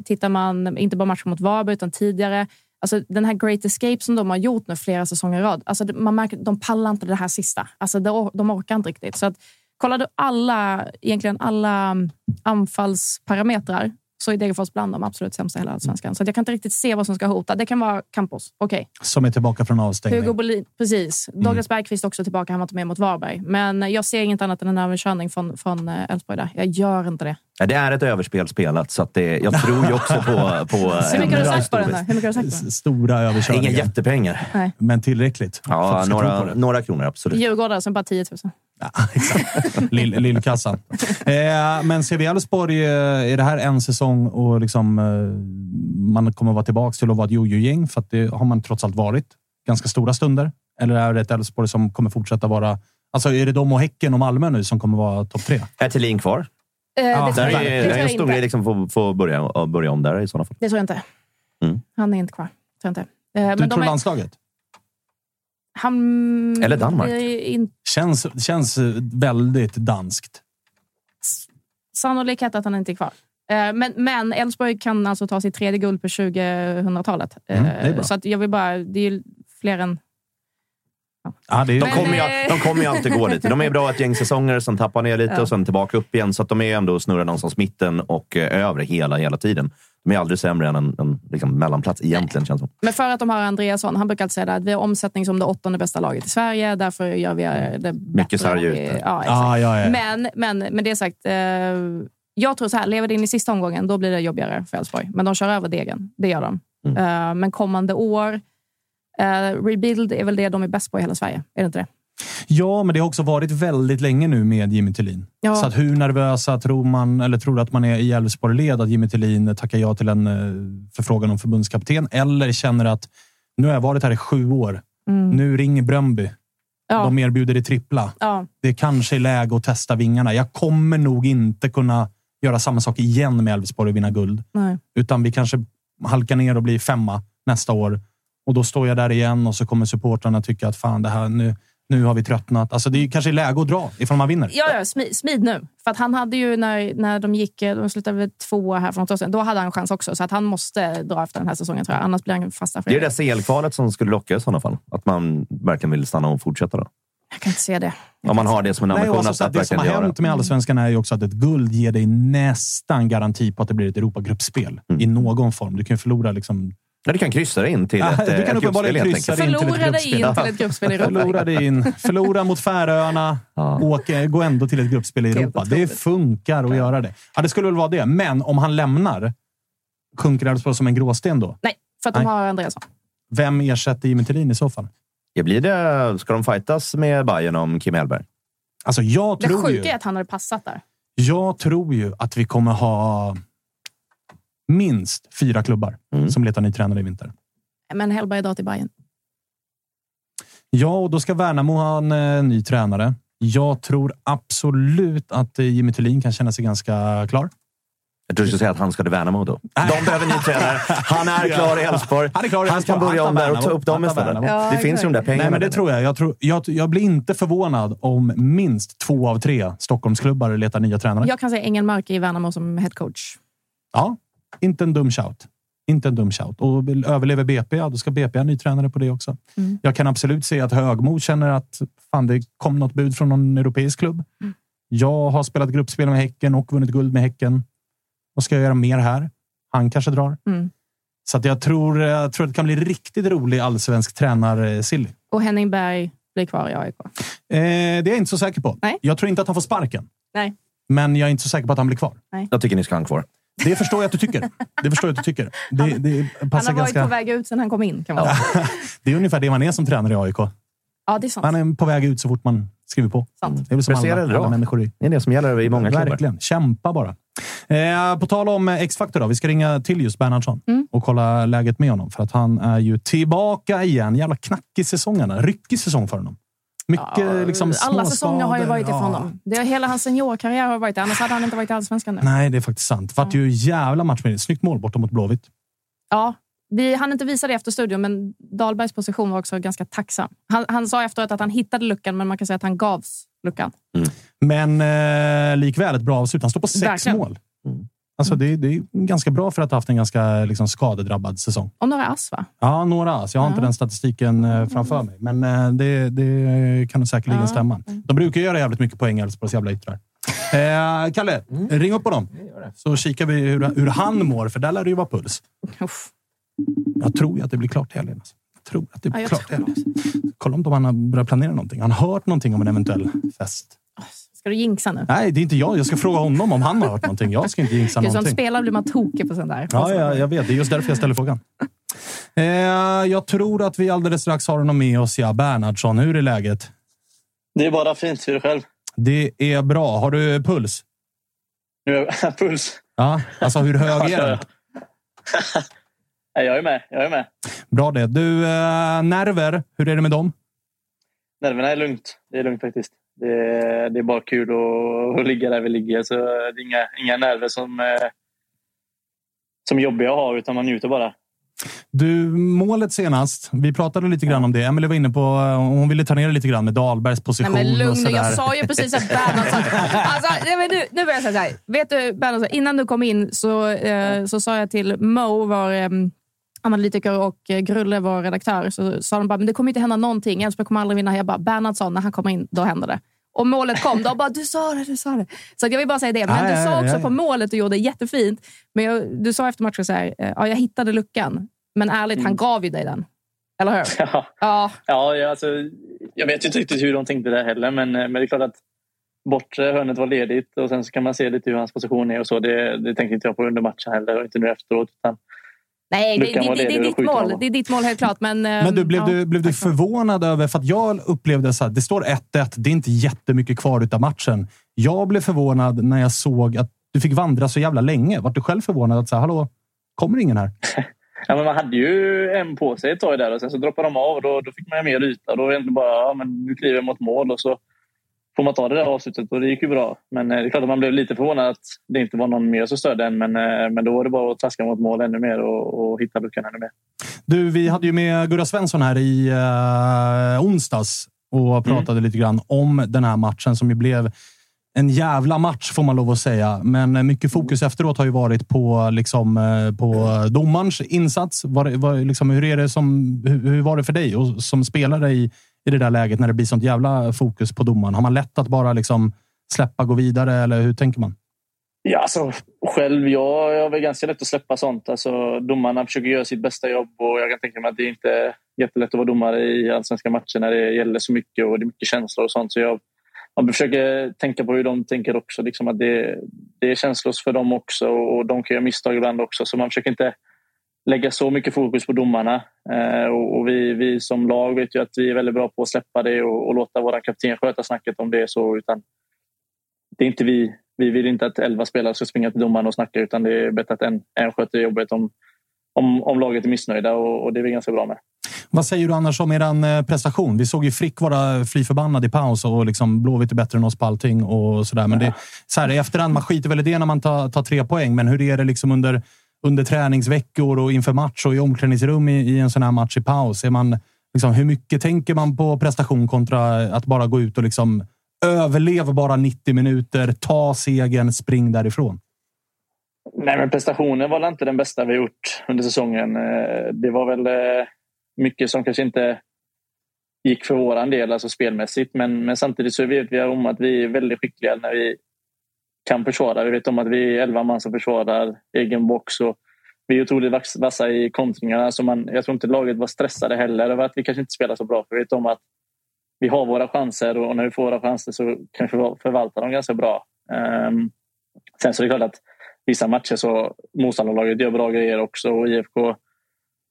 Tittar man, inte bara matchen mot Varberg, utan tidigare. Alltså, den här Great Escape som de har gjort nu flera säsonger i rad. Alltså, man märker att de pallar inte det här sista. Alltså, de, de orkar inte riktigt. Så att, kollar du alla, egentligen alla mm, anfallsparametrar så är Degerfors bland de absolut sämsta i hela allsvenskan. Så att jag kan inte riktigt se vad som ska hota. Det kan vara Campos, okej. Som är tillbaka från avstängning. Hugo Bolin, precis. Douglas Bergqvist också tillbaka. Han var inte med mot Varberg. Men jag ser inget annat än en överkörning från, från eh, Elfsborg där. Jag gör inte det. Ja, det är ett överspel spelat, så att det, jag tror ju också på... [laughs] på Hur mycket har du sagt på den? Hur mycket har du sagt på den? S- Stora överkörningar. Inga jättepengar. Men tillräckligt. Ja, några, det. några kronor, absolut. Djurgårdare som bara 10 000. Ja, exakt. Lill, lillkassan. [laughs] Eh, men ser vi Elfsborg, eh, är det här en säsong och liksom, eh, man kommer vara tillbaka till att vara ett jojo-gäng? För att det har man trots allt varit ganska stora stunder. Eller är det ett Elfsborg som kommer fortsätta vara... Alltså är det de och Häcken och Malmö nu som kommer vara topp tre? Är Thelin kvar? Eh, Ja, det, Där är, det är en stor inte. grej liksom få, få börja, börja om där i sådana fall. Det tror jag inte. Han är inte kvar. Tror inte. Eh, Du men tror de är, landslaget? han Eller Danmark. in, Känns, känns väldigt danskt. sannolikhet att han inte är kvar. Eh, Men, men Elfsborg kan alltså ta sitt tredje guld på 2000-talet. Mm, det är bra. Så att jag vill bara... Det är ju fler än... Ja, det är... De kommer, ju, eh, de kommer ju alltid gå dit. De är bra ett gäng säsonger, sen tappar ner lite Ja. och sen tillbaka upp igen. Så att de är ändå snurrar någonstans mitten och eh, övre hela, hela tiden. De är aldrig sämre än en, en liksom, mellanplats egentligen, känns det som. Men för att de har Andreasson, han brukar alltid säga att vi har omsättning som det åttonde bästa laget i Sverige. Därför gör vi det bättre. Mycket sarg ute. Ja, exakt. Ja, ja, ja. Men, men med det sagt, eh, jag tror så här, lever det in i sista omgången, då blir det jobbigare för Elfsborg. Men de kör över degen, det gör de. Mm. Eh, men kommande år, eh, rebuild är väl det de är bäst på i hela Sverige. Är det inte det? Ja, men det har också varit väldigt länge nu med Jimmy Tillin. Ja. Så att hur nervösa tror man, eller tror att man är i Elfsborg-led att Jimmy Tillin tackar ja till en eh, förfrågan om förbundskapten? Eller känner att nu har jag varit här i sju år. Mm. Nu ringer Bröndby. Ja. De erbjuder det trippla. Ja. Det kanske är läge att testa vingarna. Jag kommer nog inte kunna göra samma sak igen med Elfsborg och vinna guld. Nej. Utan vi kanske halkar ner och blir femma nästa år. Och då står jag där igen och så kommer supportrarna tycka att fan, det här, nu, nu har vi tröttnat. Alltså det är kanske läge att dra ifall man vinner. Ja, ja smid, smid nu. För att han hade ju när, när de gick, eh, de slutade väl tvåa här för något år sedan, då hade han en chans också. Så att han måste dra efter den här säsongen tror jag. Annars blir han fast där för Det är det där CL-kvalet som skulle locka i sådana fall. Att man verkligen vill stanna och fortsätta. Då. Jag kan inte se det. Om man har det som en Nej, ambition och alltså, att, det som har hänt med Allsvenskan är ju också att ett guld ger dig nästan garanti på att det blir ett Europagruppspel i någon form. Du kan förlora liksom... Ja, du kan kryssa dig in till Ja, ett, du eh, kan ett uppenbarligen gruppspel helt kryssa enkelt. dig in till ett Förlora dig gruppspel. in till ett gruppspel i Europa. Förlora dig in. Förlora mot Färöarna. [laughs] Åka, gå ändå till ett gruppspel i Europa. Det funkar att göra det. Ja, det skulle väl vara det. Men om han lämnar, sjunker Elfsborg som en gråsten då? Nej, för att de Nej. har Andreasson. Vem ersätter Jimmy Tillin i så fall? Ja, blir det, ska de fightas med Bayern om Kim Hellberg? Alltså, jag Det tror sjuka ju... är att han hade passat där. Jag tror ju att vi kommer ha minst fyra klubbar som letar ny tränare i vinter. Men Hellberg drar till Bayern. Ja, och då ska Värnamo ha en eh, ny tränare. Jag tror absolut att eh, Jimmy Thulin kan känna sig ganska klar. Jag tror du skulle säga att han ska till Värnamo då. De behöver ny tränare. Han är klar i Elfsborg. Han är klar i Han Elfsborg. kan börja om där och ta upp dem Han istället. Ja, det finns ju de där pengarna. Nej, men det tror jag. Jag, tror, jag. jag blir inte förvånad om minst två av tre Stockholmsklubbar letar nya tränare. Jag kan säga Engelmark i Värnamo som headcoach. Ja, inte en dum shout. Inte en dum shout. Och överlever BP, ja, då ska BP ha en ny tränare på det också. Mm. Jag kan absolut se att Högmo känner att fan, det kom något bud från någon europeisk klubb. Mm. Jag har spelat gruppspel med Häcken och vunnit guld med Häcken. Vad ska jag göra mer här? Han kanske drar. Mm. Så att jag, tror, jag tror att det kan bli riktigt rolig allsvensk tränar-silly. Och Henning Berg blir kvar i AIK. Eh, det är jag inte så säker på. Nej. Jag tror inte att han får sparken. Nej. Men jag är inte så säker på att han blir kvar. Jag tycker ni ska ha han kvar. Det förstår jag att du tycker. Det förstår jag att du tycker. Det, det Han har varit ganska... på väg ut sen han kom in. Kan man säga. [laughs] Det är ungefär det man är som tränare i AIK. Ja, det är sant. Man är på väg ut så fort man skriver på. sant. Det är väl som Prestera alla, alla människor i. Det är det som gäller i många klubbar. Verkligen. Kämpa bara. Eh, på tal om eh, X-Factor då. Vi ska ringa till just Bernhardsson Mm. och kolla läget med honom. För att han är ju tillbaka igen. Jävla knackig säsongerna. Ryckig säsong för honom. Mycket Ja, liksom Alla säsonger har ju varit ifrån Ja. honom. Det, hela hans seniorkarriär har varit det. Annars hade han inte varit i Allsvenskan nu. Nej, det är faktiskt sant. Vart ju jävla match med det. Snyggt mål borta mot Blåvitt. Ja, vi hann inte visa det efter studion, men Dahlbergs position var också ganska tacksam. Han, han sa efteråt att han hittade luckan, men man kan säga att han gavs luckan. Men eh, likväl ett bra avslut. Han står på sex Verkligen. mål. Alltså, det, är- det är ganska bra för att ha haft en ganska liksom, skadedrabbad säsong. Och några ass, va? Ja, några ass. Jag har inte Ja. den statistiken eh, framför mig, men eh, det, det kan nog säkerligen Ja. stämma. De brukar göra jävligt mycket poäng, Elfsborgs jävla yttrar. Eh, Kalle, ring upp honom. Så kikar vi hur, hur han mår, för där lär det ju vara puls. Uff. Jag tror ju att det blir klart i helgen. Alltså. Jag tror att det blir Ja, klart i tror helgen. Kolla om han har börjat planera någonting. Han har hört någonting om en eventuell fest. Ska du jinxa nu? Nej, det är inte jag. Jag ska fråga honom om han har hört någonting. Jag ska inte jinxa Gud, som någonting. spelare blir man tokig på sånt där. Ja, ja, jag vet. Det är just därför jag ställer frågan. Eh, jag tror att vi alldeles strax har honom med oss. Ja, Bernhardsson, hur är läget? Det är bara fint. Hur är det själv? Det är bra. Har du puls? Nu är [laughs] puls. Ja, alltså hur hög är den? Nej, jag är med. Jag är med. Bra det. Du, eh, nerver, hur är det med dem? Nerverna är lugnt. Det är lugnt faktiskt. Det är, det är bara kul att, att ligga där vi ligger. Så det är inga, inga nerver som, eh, som jobbiga att ha, utan man njuter bara. Du, målet senast. Vi pratade lite grann om det. Emelie var inne på, hon ville ta ner det lite grann med Dahlbergs position. Nej, men och lugn sådär. Jag sa ju precis att Bernhardsson... [laughs] alltså, nej, men nu, nu vill jag säga så här. Vet du, Bernhardsson, innan du kom in så, eh, så sa jag till Mo, vår eh, analytiker och eh, Grulle, vår redaktör, så sa de bara men det kommer inte hända någonting. Elfsborg kommer aldrig vinna. Jag bara, Bernhardsson, när han kommer in, då händer det. Och målet kom. Då bara, du sa det, du sa det. Så jag vill bara säga det. Men Ja, du sa också ja. på målet du gjorde jättefint. Men jag, du sa efter matchen så här, eh, ja, jag hittade luckan. Men ärligt, han gav ju dig den. Eller hur? Ja, Ja. ja alltså, jag vet inte riktigt hur de tänkte där heller, men, eh, men det är klart att bortre hörnet var ledigt och sen så kan man se lite hur hans position är och så. Det, det tänkte inte jag på under matchen heller och inte nu efteråt. Utan Nej, det, det, det, det, är ditt mål. Det är ditt mål helt klart. Men, Men du, blev, ja. du, blev du förvånad över... För att jag upplevde så här, det står 1-1. Det är inte jättemycket kvar av matchen. Jag blev förvånad när jag såg att du fick vandra så jävla länge. Vart du själv förvånad att så här, hallå, kommer ingen här? [laughs] Ja, men man hade ju en på sig ett tag där och sen så droppade de av och då, då fick man mer yta. Då var det inte bara ja, men nu kliver jag mot mål och så får man ta det där avslutet och det gick ju bra. Men eh, det är klart att man blev lite förvånad att det inte var någon mer som stödde en. Men, eh, men då var det bara att traska mot mål ännu mer och, och hitta luckan ännu mer. Du, vi hade ju med Gurra Svensson här i uh, onsdags och pratade lite grann om den här matchen som ju blev en jävla match får man lov att säga. Men eh, mycket fokus efteråt har ju varit på, liksom, eh, på domarens insats. Var, var, liksom, hur, är det som, hur, hur var det för dig och som spelare i, i det där läget när det blir sånt jävla fokus på domaren? Har man lätt att bara liksom, släppa, gå vidare eller hur tänker man? Ja, alltså, själv, jag, jag har väl ganska lätt att släppa sånt. Alltså, domarna försöker göra sitt bästa jobb och jag kan tänka mig att det inte är jättelätt att vara domare i allsvenska matcher när det gäller så mycket och det är mycket känslor och sånt. Så jag, man försöker tänka på hur de tänker också. Liksom att det, det är känslor för dem också och de kan göra misstag ibland också. Så man försöker inte lägga så mycket fokus på domarna. Eh, och och vi, vi som lag vet ju att vi är väldigt bra på att släppa det och, och låta våra kapten sköta snacket om det är så. Utan det är inte vi. Vi vill inte att elva spelare ska springa till domaren och snacka utan det är bättre att en, en sköter jobbet om, om, om laget är missnöjda och, och det är vi ganska bra med. Vad säger du annars om er prestation? Vi såg ju Frick vara fly förbannad i paus och liksom Blåvitt är bättre än oss på allting och sådär. Men det, så här, i efterhand, man skiter väl i det när man tar, tar tre poäng. Men hur är det liksom under, under träningsveckor och inför match och i omklädningsrum i, i en sån här match i paus? Är man, liksom, hur mycket tänker man på prestation kontra att bara gå ut och liksom överleva bara 90 minuter, ta segern, spring därifrån? Nej, men prestationen var väl inte den bästa vi gjort under säsongen. Eh, det var väl eh, mycket som kanske inte gick för våran del, alltså spelmässigt. Men, men samtidigt så vet vi om att vi är väldigt skickliga när vi kan försvara. Vi vet om att vi är elva man som försvarar egen box. Och vi är otroligt vassa i kontringarna. Så man, jag tror inte laget var stressade heller över att vi kanske inte spelar så bra. För vi vet om att vi har våra chanser och när vi får våra chanser så kan vi förvalta dem ganska bra. Um, sen så är det klart att vissa matcher så motståndarlaget gör bra grejer också och IFK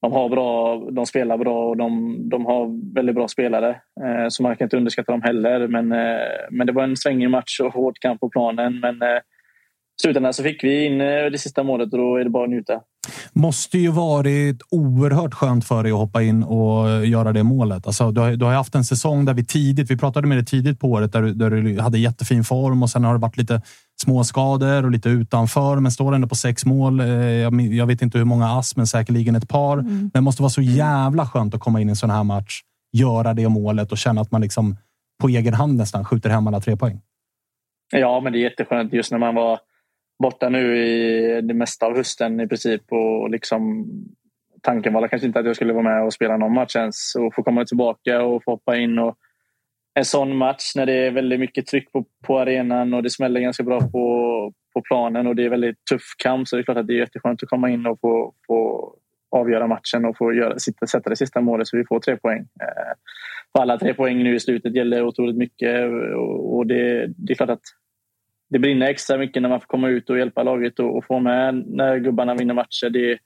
de, har bra, de spelar bra och de, de har väldigt bra spelare. Eh, så man kan inte underskatta dem heller. Men, eh, men det var en svängig match och hård kamp på planen. Men eh, i slutändan så fick vi in eh, det sista målet och då är det bara att njuta. måste ju varit oerhört skönt för dig att hoppa in och göra det målet. Alltså, du, har, du har ju haft en säsong där vi tidigt, vi pratade med dig tidigt på året, där, du- där du hade jättefin form och sen har det varit lite småskador och lite utanför, men står ändå på sex mål. Eh, Jag, vet inte hur många ass, men säkerligen ett par. Men det måste vara så jävla skönt att komma in i en sån här match, göra det målet och känna att man liksom på egen hand nästan skjuter hem alla tre poäng. Ja, men det är jätteskönt just när man var borta nu i det mesta av hösten i princip. Och liksom, tanken var kanske inte att jag skulle vara med och spela någon match ens. Och få komma tillbaka och få hoppa in. Och en sån match när det är väldigt mycket tryck på, på arenan och det smäller ganska bra på, på planen och det är väldigt tuff kamp. Så det är klart att det är jätteskönt att komma in och få, få avgöra matchen och få göra, sitta, sätta det sista målet så vi får tre poäng. Eh, för alla tre poäng nu i slutet gäller otroligt mycket och, och det, det är klart att det brinner extra mycket när man får komma ut och hjälpa laget och, och få med när gubbarna vinner matcher. Det,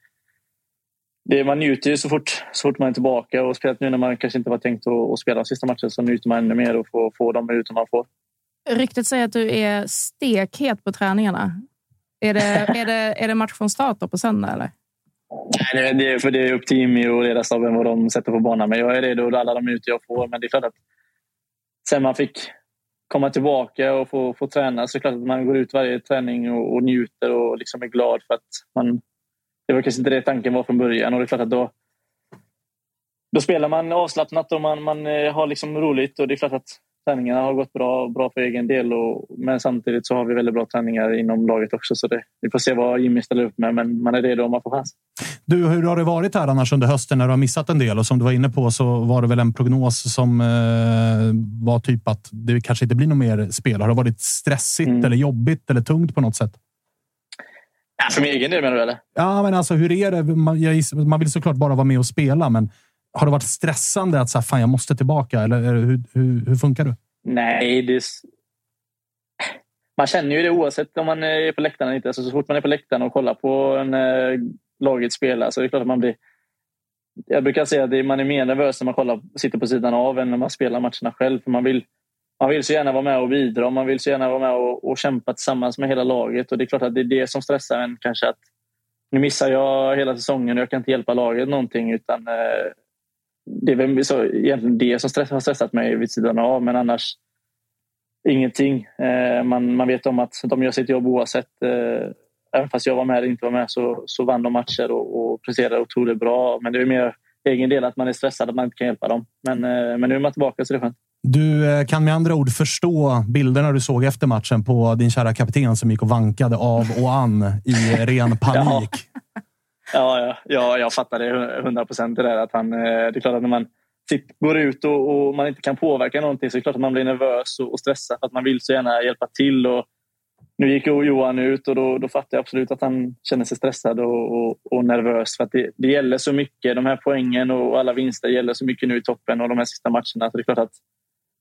det, man njuter ju så fort, så fort man är tillbaka och speciellt nu när man kanske inte var tänkt att, att spela sista matcherna så njuter man ännu mer och får, får de minuter man får. Ryktet säger att du är stekhet på träningarna. Är det, är det, är det match från start då på söndag? Eller? Nej, det, är- för det är upp till Jimmy och ledarstaben vad de sätter på banan. Men jag är redo alla de minuter jag får. Men det är klart att sen man fick komma tillbaka och få, få träna så är det klart att man går ut varje träning och, och njuter och liksom är glad för att man det var kanske inte det tanken var från början. Och det är klart att då, då spelar man avslappnat och man, man eh, har liksom roligt. Och det är klart att träningarna har gått bra, bra för egen del. Och, men samtidigt så har vi väldigt bra träningar inom laget också. Så det, vi får se vad Jimmy ställer upp med, men man är redo om man får chans. Du, hur har det varit här annars under hösten när du har missat en del? Och som du var inne på så var det väl en prognos som eh, var typ att det kanske inte blir något mer spel. Har det varit stressigt Mm. eller jobbigt eller tungt på något sätt? Ja, för min egen del menar du eller? Ja, men alltså hur är det? Man, jag, giss- man vill såklart bara vara med och spela, men har det varit stressande att så här, fan, jag måste tillbaka? Eller hur, hur, hur funkar det? Nej, det är... Man känner ju det oavsett om man är på läktaren eller inte. Alltså, så fort man är på läktaren och kollar på en, eh, laget spela så är det klart att man blir... Jag brukar säga att man är mer nervös när man kollar, sitter på sidan av än när man spelar matcherna själv. För man vill, man vill så gärna vara med och bidra. Man vill så gärna vara med och, och kämpa tillsammans med hela laget. Och Det är klart att det är det som stressar en kanske. att Nu missar jag hela säsongen och jag kan inte hjälpa laget någonting. utan eh, Det är väl så, egentligen det som stress, har stressat mig vid sidan av. Men annars ingenting. Eh, man, man vet om att de gör sitt jobb oavsett. Eh, även fast jag var med eller inte var med så, så vann de matcher och, och presterade otroligt bra. Men det är mer egen del att man är stressad att man inte kan hjälpa dem. Men, eh, men nu är man tillbaka så det är skönt. Du eh, kan med andra ord förstå bilderna du såg efter matchen på din kära kapten som gick och vankade av och an i [laughs] ren panik. Ja, ja, ja, jag fattar det hundra procent. Det, där att han, eh, det är klart att när man sitter, går ut och, och man inte kan påverka någonting så är det klart att man blir nervös och, och stressad för att man vill så gärna hjälpa till. Och nu gick Johan ut och då, då fattar jag absolut att han känner sig stressad och, och, och nervös. För att det, det gäller så mycket. De här poängen och alla vinster gäller så mycket nu i toppen och de här sista matcherna. Så det är klart att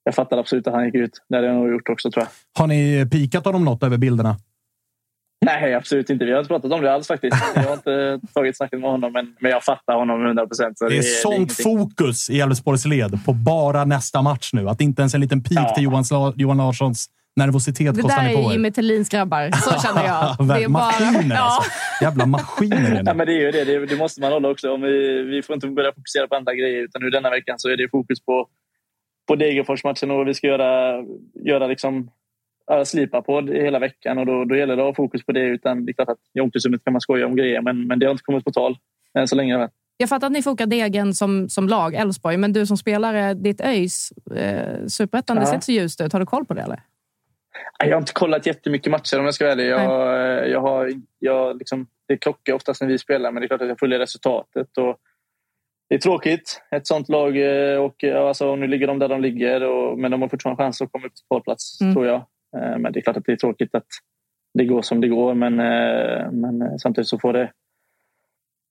jag fattar absolut att han gick ut. Det hade jag nog gjort också tror jag. Har ni pikat honom något över bilderna? Nej, absolut inte. Vi har inte pratat om det alls faktiskt. Jag har inte [laughs] tagit snacket med honom, men, men jag fattar honom 100 procent. Det är sånt ingenting. fokus i Elfsborgs led på bara nästa match nu. Att inte ens en liten pik Ja. till Johan, Johan Larssons nervositet Det kostar där ni på är er. Jimmy Tillins grabbar. Så [laughs] känner jag. Det är Maskiner ja. alltså. Jävla maskiner är Ja, men det är ju det. det. Det måste man hålla också. Om vi, vi får inte börja fokusera på andra grejer. Utan nu denna veckan så är det fokus på, på Degerfors-matchen och vi ska göra, göra liksom, ja, slipa på det hela veckan. Och då, då gäller det att ha fokus på det. Utan det är klart att i omklädningsrummet kan man skoja om grejer. Men, men det har inte kommit på tal än så länge. Jag fattar att ni fokar Degen som, som lag, Elfsborg. Men du som spelare, ditt ÖIS, eh, Superettan, det Ja. ser inte så ljust ut. Har du koll på det? eller? Jag har inte kollat jättemycket matcher om jag ska vara ärlig. Jag, jag har, jag liksom, det krockar oftast när vi spelar, men det är klart att jag följer resultatet. Och det är tråkigt. Ett sånt lag, eh, och ja, alltså, nu ligger de där de ligger, och, men de har fortfarande chans att komma upp till kvalplats, Mm. tror jag. Eh, Men det är klart att det är tråkigt att det går som det går, men, eh, men eh, samtidigt så får det,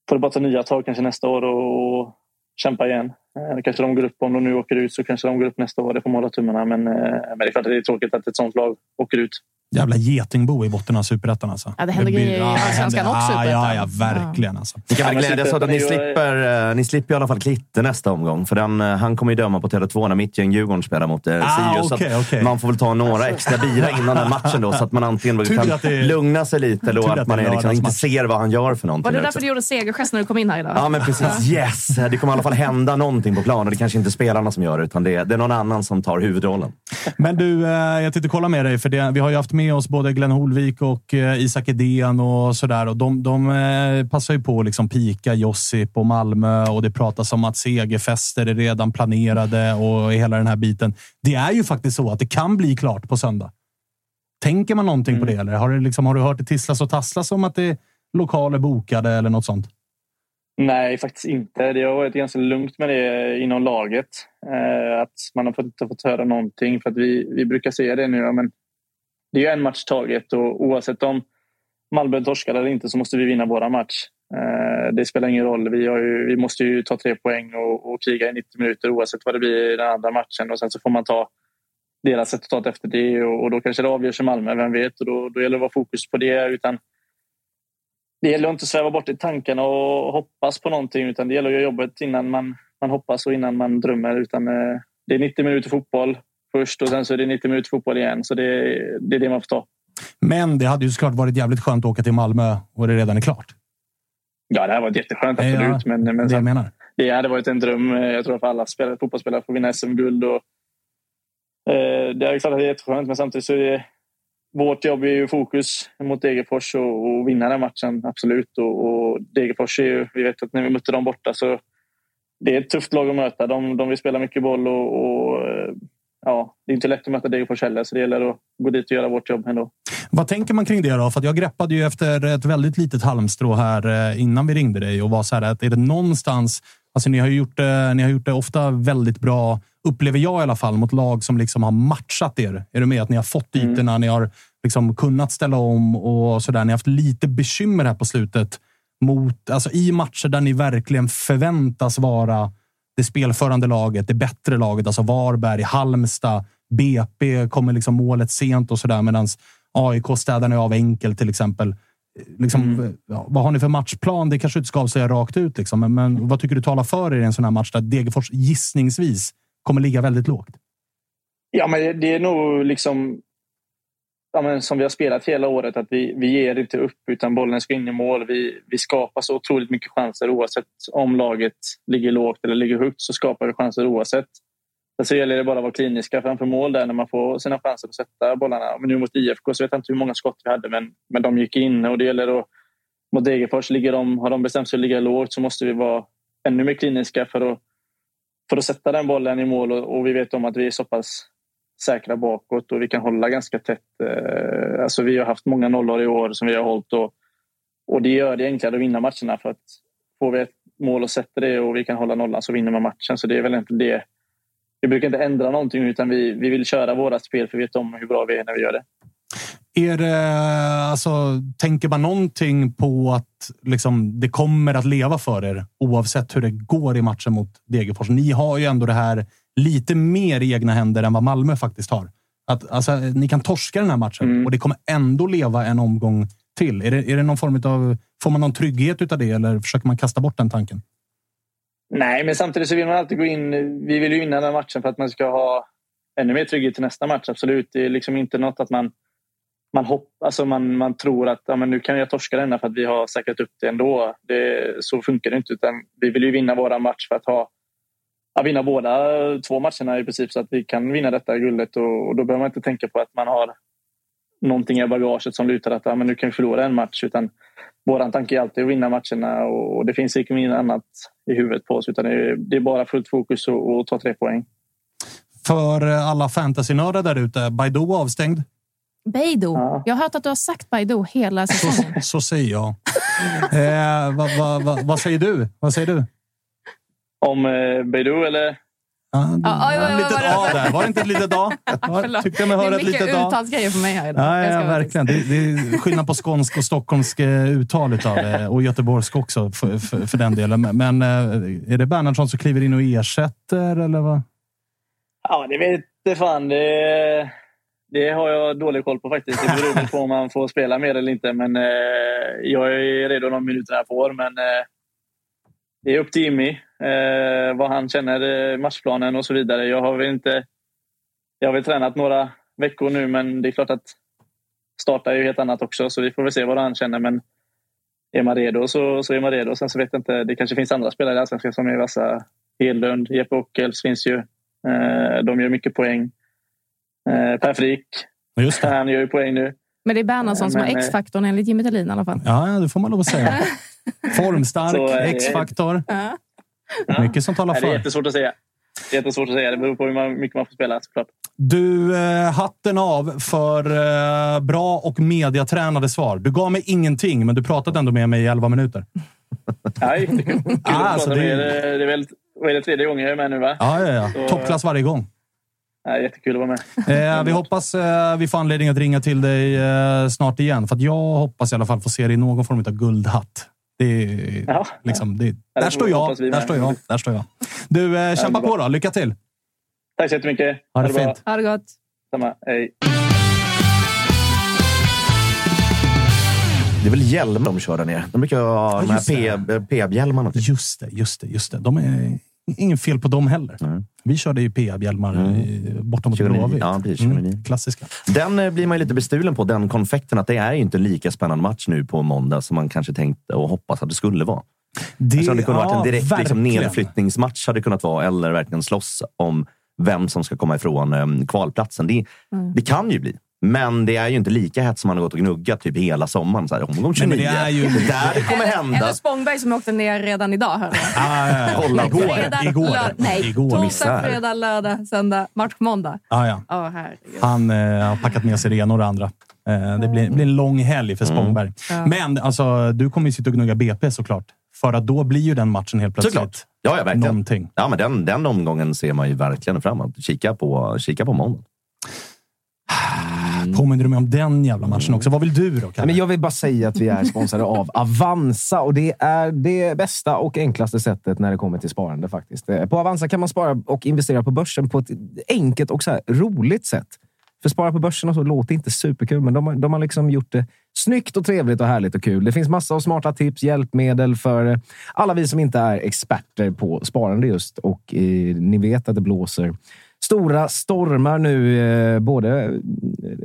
får det bara ta nya tag kanske nästa år och, och kämpa igen. Eh, Kanske de går upp, om de nu åker ut så kanske de går upp nästa år. Det får man hålla tummarna. Men, eh, men det är klart att det är tråkigt att ett sånt lag åker ut. Jävla getingbo i botten av superettan alltså. Ja, det händer blir- grejer i Allsvenskan också, Ja, ja, ja, verkligen. Alltså. Ni kan väl glädjas åt att ni slipper, eh, ni slipper i alla fall Klitte nästa omgång. För den, han kommer ju döma på Tele2 när mitt gäng Djurgården spelar mot eh, Ah, Sirius. Okej, okej. Man får väl ta några extra bira innan den matchen då, så att man antingen kan det är- lugna sig lite då, tur att att man det är liksom inte ser vad han gör för någonting. Var det därför du gjorde segergest när du kom in här idag? Ja, men precis. Yes! Det kommer i alla fall hända någonting på planen. Det kanske inte är spelarna som gör det, utan det är, det är någon annan som tar huvudrollen. Men du, eh, jag tänkte kolla med dig, för det, vi har ju haft med oss både Glenn Holvik och eh, Isak Edén och sådär. Och de, de eh, passar ju på att liksom pika Josip och Malmö och det pratas om att segerfester är redan planerade och hela den här biten. Det är ju faktiskt så att det kan bli klart på söndag. Tänker man någonting på det? Eller har, det liksom, har du hört det tisslas och tasslas om att det är lokaler bokade eller något sånt? Nej, faktiskt inte. Det har varit ganska lugnt med det inom laget. Eh, att man har fått, inte fått höra någonting. För att vi, vi brukar säga det nu. ja, Men det är ju en match taget och oavsett om Malmö torskar eller inte så måste vi vinna våra match. Eh, det spelar ingen roll. Vi, har ju, vi måste ju ta tre poäng och, och kriga i 90 minuter oavsett vad det blir i den andra matchen. Och sen så får man ta deras resultat efter det och, och då kanske det avgörs i Malmö, vem vet? Och då, då gäller det att vara fokus på det. utan det gäller att inte sväva bort i tankarna och hoppas på någonting utan det gäller att göra jobbet innan man, man hoppas och innan man drömmer. Utan, eh, det är 90 minuter fotboll först och sen så är det 90 minuter fotboll igen. Så det, det är det man får ta. Men det hade ju såklart varit jävligt skönt att åka till Malmö och det redan är klart. Ja, det här var jätteskönt Ja, absolut. men, men det jag menar. det hade varit en dröm eh, jag tror för alla spelare, fotbollsspelare att få vinna SM-guld. Och, eh, det är klart att det är jätteskönt men samtidigt så är det, vårt jobb är ju fokus mot Degerfors och, och vinna den matchen, absolut. Och, och Degerfors är ju, vi vet att när vi mötte dem borta så det är ett tufft lag att möta. De, de vill spela mycket boll och, och ja, det är inte lätt att möta Degerfors heller, så det gäller att gå dit och göra vårt jobb ändå. Vad tänker man kring det då? För jag greppade ju efter ett väldigt litet halmstrå här eh, innan vi ringde dig och var så här att är det någonstans... Alltså ni har ju gjort det, ni har gjort det ofta väldigt bra, upplever jag i alla fall, mot lag som liksom har matchat er. Är du med? Att ni har fått Mm. ytorna, ni har liksom kunnat ställa om och så där. Ni har haft lite bekymmer här på slutet mot, alltså i matcher där ni verkligen förväntas vara det spelförande laget, det bättre laget, alltså Varberg, Halmstad, BP kommer liksom målet sent och sådär medan AIK städar ni av enkelt till exempel. Liksom, ja, vad har ni för matchplan? Det kanske inte ska avslöja rakt ut, liksom, men, men vad tycker du talar för er i en sån här match där Degerfors gissningsvis kommer ligga väldigt lågt? Ja, men det, är nog liksom ja, men som vi har spelat hela året, att vi, vi ger inte upp utan bollen ska in i mål. Vi, vi skapar så otroligt mycket chanser oavsett om laget ligger lågt eller ligger högt så skapar vi chanser oavsett. Sen så gäller det bara att vara kliniska framför mål där när man får sina chanser att sätta bollarna. Men nu mot IFK så vet jag inte hur många skott vi hade men, men de gick in och det gäller att mot Degerfors, ligger de, har de bestämt sig att ligga lågt så måste vi vara ännu mer kliniska för att, för att sätta den bollen i mål och, och vi vet om att vi är så pass säkra bakåt och vi kan hålla ganska tätt. Eh, Alltså vi har haft många nollor i år som vi har hållit och, och det gör det enklare att vinna matcherna för att får vi ett mål och sätter det och vi kan hålla nollan så vinner man matchen. Så det är väl inte det. Vi brukar inte ändra någonting utan vi, vi vill köra våra spel för vi vet om hur bra vi är när vi gör det. Är det, alltså, tänker man någonting på att liksom, det kommer att leva för er oavsett hur det går i matchen mot Degerfors? Ni har ju ändå det här lite mer i egna händer än vad Malmö faktiskt har. Att, alltså, ni kan torska den här matchen och det kommer ändå leva en omgång till. Är det, är det någon form av, får man någon trygghet av det eller försöker man kasta bort den tanken? Nej, men samtidigt så vill man alltid gå in. Vi vill ju vinna den matchen för att man ska ha ännu mer trygghet till nästa match. Absolut. Det är liksom inte något att man man, hopp, alltså man, man tror att ja, men nu kan jag torska denna för att vi har säkrat upp det ändå. Det, så funkar det inte. Utan vi vill ju vinna våra match för att ha, att vinna båda två matcherna i princip så att vi kan vinna detta guldet. Och, och då behöver man inte tänka på att man har någonting i bagaget som lutar att ja, men nu kan vi förlora en match. Utan våran tanke är alltid att vinna matcherna och, och det finns inget annat i huvudet på oss. Utan det är, det är bara fullt fokus och, och ta tre poäng. För alla fantasynördar där ute, Baidoo avstängd. Beidou. Jag har hört att du har sagt Beidou hela säsongen. [laughs] Så säger jag. Eh, vad, vad, vad, vad säger du? Vad säger du? Om eh, Beidou eller? Ja, du, Ja, litet A det? där. Var det inte ett litet A? [laughs] Tyckte jag mig det höra är ett mycket litet A. uttalsgrejer för mig här idag. Ja, Jag ja verkligen. Det, det är skillnad på skånsk och stockholmsk eh, uttal utav det. Och göteborgsk också för, för, för den delen. Men- eh, är det Bernhardsson som kliver in och ersätter? Eller vad? Ja, det vet inte fan. Det, det har jag dålig koll på faktiskt. Det beror väl på om man får spela mer eller inte. Men eh, jag är redo de minuterna jag får. Men eh, det är upp till Jimmy. Eh, vad han känner, eh, matchplanen och så vidare. Jag har väl inte... Jag har väl tränat några veckor nu, men det är klart att starta är ju helt annat också. Så vi får väl se vad han känner. Men är man redo så, så är man redo. Sen så vet jag inte. Det kanske finns andra spelare i Allsvenskan som är vassa. Hedlund, Jeppe Ockels finns ju. Eh, de gör mycket poäng. Eh, per Frick. Just det. Han gör ju poäng nu. Men det är Bernhardsson som har Men, eh, X-faktorn enligt Jimmy Thelin i alla fall. Ja, det får man lov att säga. [laughs] Formstark, eh, X-faktor. Ja. Mycket som talar Nej, det är för. jättesvårt att säga. Det är jättesvårt att säga. Det beror på hur mycket man får spela såklart. Du, eh, hatten av för eh, bra och mediatränade svar. Du gav mig ingenting, men du pratade ändå med mig i 11 minuter. Ja, jättekul. Kul Ah, alltså, det- med. Det är väl vad är det, tredje gången jag är med nu, va? Ja, ja, ja. Så- Toppklass varje gång. Ja, jättekul att vara med. Eh, vi hoppas eh, vi får anledning att ringa till dig eh, snart igen. För att jag hoppas i alla fall få se dig i någon form av guldhatt. Det är, Ja. liksom, det, det där står jag. Där står jag. Där står jag. Du, eh, kämpa på då. Lycka till! Tack så jättemycket. Ha det bra. fint. Ha det gott. Samma. Hej. Det är väl hjälm de kör där nere? De brukar ha de just här PB-hjälmarna. Typ. Just det, just det, just det. De är ingen fel på dem heller. Vi körde ju PA-bjälmar mm. borta mot 29, Blåvitt. ja, precis, 29. Mm, klassiska. Den eh, blir man ju lite bestulen på, den konfekten. Att det är ju inte en lika spännande match nu på måndag som man kanske tänkte och hoppas att det skulle vara. Det, Alltså, det kunde ja, varit en direkt liksom, nedflyttningsmatch, hade det kunnat vara, eller verkligen slåss om vem som ska komma ifrån eh, kvalplatsen. Det, Mm. det kan ju bli. Men det är ju inte lika hett som man har gått och gnuggat typ hela sommaren. Så här, omgång 29. Nej, men det är ju- det där kommer hända. Eller Spångberg som åkte ner redan idag. Hörde. Ah, ja, ja. Kolla på igår. Fredag, igår. lördag- nej, igår. torsdag, fredag, lördag, söndag, match måndag. Ah, ja. Herregud. Han eh, har packat med sig det ena och det andra. Eh, det blir, blir en lång helg för Spångberg. Ja. Men alltså, du kommer ju sitta och gnugga BP såklart. För att då blir ju den matchen helt plötsligt Såklart. Ja, ja, verkligen. någonting. Ja, men den, den omgången ser man ju verkligen fram emot. Kika på, kika på måndag. Påminner du mig om den jävla matchen också? Vad vill du då, Kalle? Men jag vill bara säga att vi är sponsrade av [laughs] Avanza och det är det bästa och enklaste sättet när det kommer till sparande faktiskt. Eh, På Avanza kan man spara och investera på börsen på ett enkelt och så roligt sätt. För spara på börsen och så låter inte superkul, men de har, de har liksom gjort det snyggt och trevligt och härligt och kul. Det finns massa av smarta tips, hjälpmedel för eh, alla vi som inte är experter på sparande just. Och eh, ni vet att det blåser stora stormar nu, eh, både eh,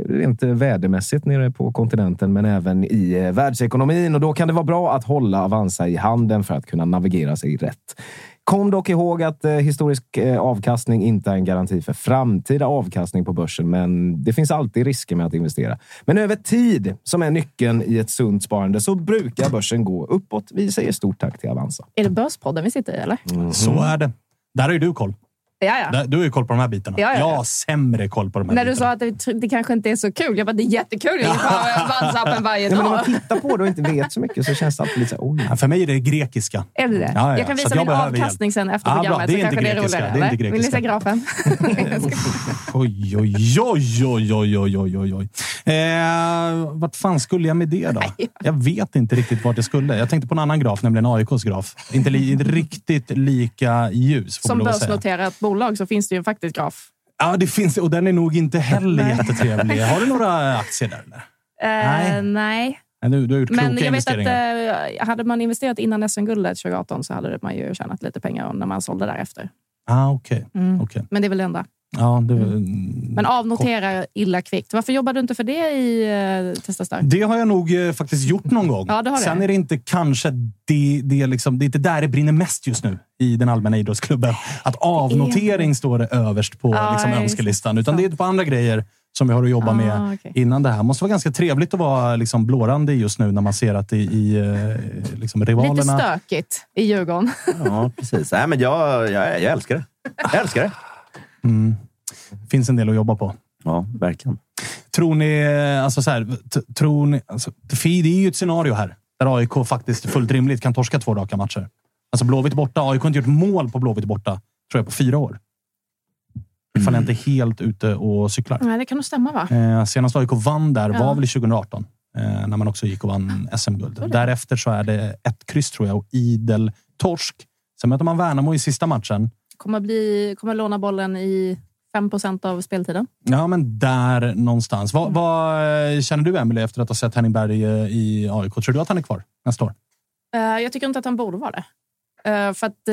rent vädermässigt nere på kontinenten, men även i eh, världsekonomin. Och då kan det vara bra att hålla Avanza i handen för att kunna navigera sig rätt. Kom dock ihåg att eh, historisk eh, avkastning inte är en garanti för framtida avkastning på börsen, men det finns alltid risker med att investera. Men över tid, som är nyckeln i ett sunt sparande, så brukar börsen gå uppåt. Vi säger stort tack till Avanza. Är det Börspodden vi sitter i, eller? Så är det. Där har ju du koll. Ja, Du har ju koll på de här bitarna. Ja, ja, ja. Jag har sämre koll på de här När du bitarna. sa att det, det kanske inte är så kul. Jag bara, det är jättekul. Jag har Avanza-appen varje Ja, men när dag. man tittar på det och inte vet så mycket så känns det alltid lite så här, oj. Ja, för mig är det grekiska. Är det det? Ja, ja, Jag kan så visa att jag min behöver avkastning hjälp. sen efter Ja, bra. programmet. Det är så inte kanske det är grekiska. roligare. Det är inte eller? Vill ni se grekiska. grafen? Oj, oj, oj, oj, oj, oj, oj, oj, oj. Eh, vart fan skulle jag med det då? Jag vet inte riktigt vart jag skulle. Jag tänkte på en annan graf, nämligen AIKs graf. Inte li riktigt lika ljus, får Som man lov att säga. börsnoterat bolag så finns det ju faktiskt graf. Ja, det finns och den är nog inte heller jättetrevlig. Har du några [laughs] aktier där? Eller? Eh, nej. Nej, Du, du Men jag vet att eh, hade man investerat innan SM-guldet 2018 så hade man ju tjänat lite pengar när man sålde därefter. Ah, okej. Mm. Okej. Men det är väl det enda. Ja, det, Men avnotera illa kvickt. Varför jobbar du inte för det i eh, Testa Stark? Det har jag nog eh, faktiskt gjort någon gång. Ja, det har det. Sen är det inte kanske det, det, är liksom, det är inte där det brinner mest just nu i den allmänna idrottsklubben. Att avnotering står överst på Ja, liksom, önskelistan. Utan det är på andra grejer som vi har att jobba Ah, med okej. innan det här. måste vara ganska trevligt att vara liksom, blårande just nu när man ser att det i, i eh, liksom, Lite rivalerna... stökigt i Djurgården. Ja, precis. Nej, men jag, jag, jag älskar det. Jag älskar det. Mm. finns en del att jobba på. Ja, verkligen. Tror ni... Alltså så här, tror ni alltså, det är ju ett scenario här där AIK faktiskt fullt rimligt kan torska två raka matcher. Alltså Blåvitt borta. AIK har inte gjort mål på Blåvitt borta, tror jag, på fyra år. Ifall jag inte är helt ute och cyklar. Nej, det kan nog stämma, va? Eh, senast AIK vann där Ja. var väl i 2018. Eh, när man också gick och vann SM-guld. Därefter så är det ett kryss, tror jag, och idel torsk. Sen möter man Värnamo i sista matchen. Kommer, bli, kommer låna bollen i 5% av speltiden. Ja, men där någonstans. Vad, vad eh, känner du, Emelie, efter att ha sett Henning Berg eh, i AIK? Tror du att han är kvar nästa år? Eh, jag tycker inte att han borde vara det. För att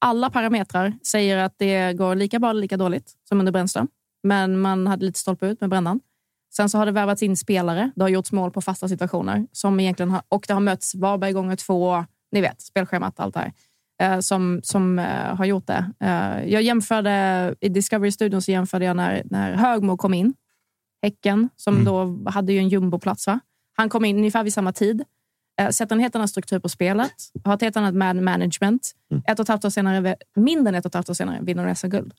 alla parametrar säger att det går lika bra eller lika dåligt som under Brännström. Men man hade lite stolpe ut med Brännan. Sen så har det värvats in spelare. Det har gjorts mål på fasta situationer. Som egentligen har, och det har mötts Varberg gånger två. Ni vet, spelschemat, allt det här. Eh, som som eh, har gjort det. Eh, jag jämförde, I Discovery-studion så jämförde jag när, när Högmo kom in. Häcken, som då hade ju en jumboplats. Va? Han kom in ungefär vid samma tid. Eh, sätter en helt annan struktur på spelet. Har ett helt annat man management. Ett och ett halvt år senare, mindre än ett och ett halvt år senare vinner de SM-guld.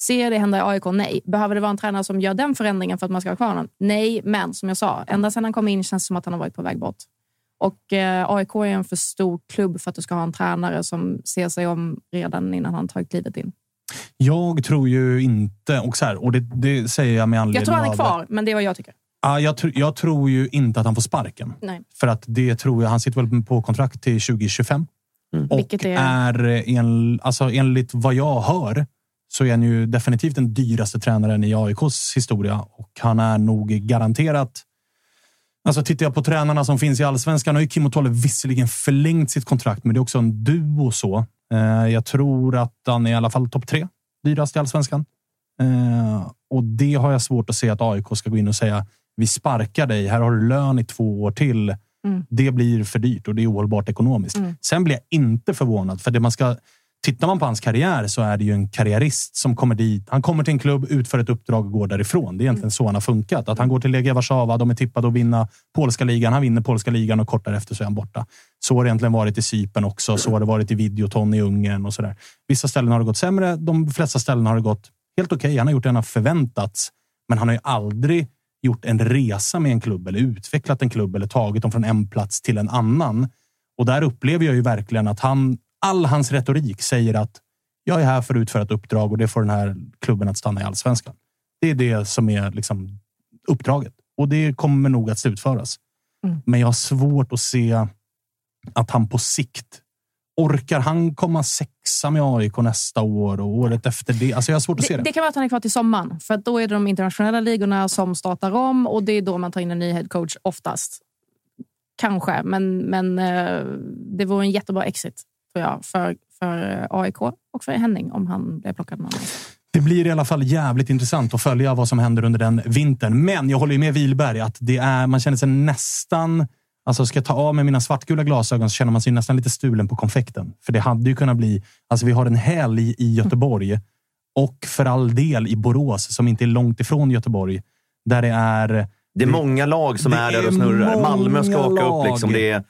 Ser det hända i AIK? Nej. Behöver det vara en tränare som gör den förändringen för att man ska ha kvar honom? Nej, men som jag sa, ända sedan han kom in känns det som att han har varit på väg bort. Och eh, AIK är en för stor klubb för att du ska ha en tränare som ser sig om redan innan han tagit klivet in. Jag tror ju inte, och, så här, och det, det säger jag med anledning Jag tror han är av- kvar, men det är vad jag tycker. Ja, jag, tr- jag tror ju inte att han får sparken. Nej. För att det tror jag, han sitter väl på kontrakt till 2025. Och Vilket är- är, en, alltså enligt vad jag hör så är han ju definitivt den dyraste tränaren i AIKs historia. Och han är nog garanterat... Alltså tittar jag på tränarna som finns i allsvenskan har ju Kim Ottole visserligen förlängt sitt kontrakt, men det är också en duo så. Eh, jag tror att han är i alla fall topp tre dyrast i allsvenskan. Eh, och det har jag svårt att se att AIK ska gå in och säga vi sparkar dig. Här har du lön i två år till. Mm. Det blir för dyrt och det är ohållbart ekonomiskt. Mm. Sen blir jag inte förvånad för det man ska tittar man på hans karriär så är det ju en karriärist som kommer dit. Han kommer till en klubb, utför ett uppdrag och går därifrån. Det är egentligen så han har funkat. Att han går till Legia Warszawa, de är tippade att vinna polska ligan. Han vinner polska ligan och kort därefter så är han borta. Så har det egentligen varit i Cypern också. Så har det varit i Videoton i Ungern och sådär. Vissa ställen har det gått sämre. De flesta ställen har det gått helt okej. Han har gjort det han har förväntats, men han har ju aldrig gjort en resa med en klubb eller utvecklat en klubb eller tagit dem från en plats till en annan. Och där upplever jag ju verkligen att han, all hans retorik säger att jag är här för att utföra ett uppdrag och det får den här klubben att stanna i allsvenskan. Det är det som är liksom uppdraget och det kommer nog att slutföras. Mm. Men jag har svårt att se att han på sikt Orkar han komma sexa med AIK nästa år och året efter det? Alltså jag har svårt att se Det, det. kan vara att han är kvar till sommaren. För då är det de internationella ligorna som startar om och det är då man tar in en ny headcoach oftast. Kanske, men, men eh, det vore en jättebra exit tror jag, för, för AIK och för Henning om han blir plockad någon annanstans. Det blir i alla fall jävligt intressant att följa vad som händer under den vintern. Men jag håller ju med Wilberg att det är, man känner sig nästan... Alltså ska jag ta av mig mina svartgula glasögon så känner man sig nästan lite stulen på konfekten. För det hade ju kunnat bli... Alltså vi har en helg i Göteborg och för all del i Borås som inte är långt ifrån Göteborg. Där det är... Det är många lag som är där är och snurrar. Malmö ska åka upp. Liksom. Det, är,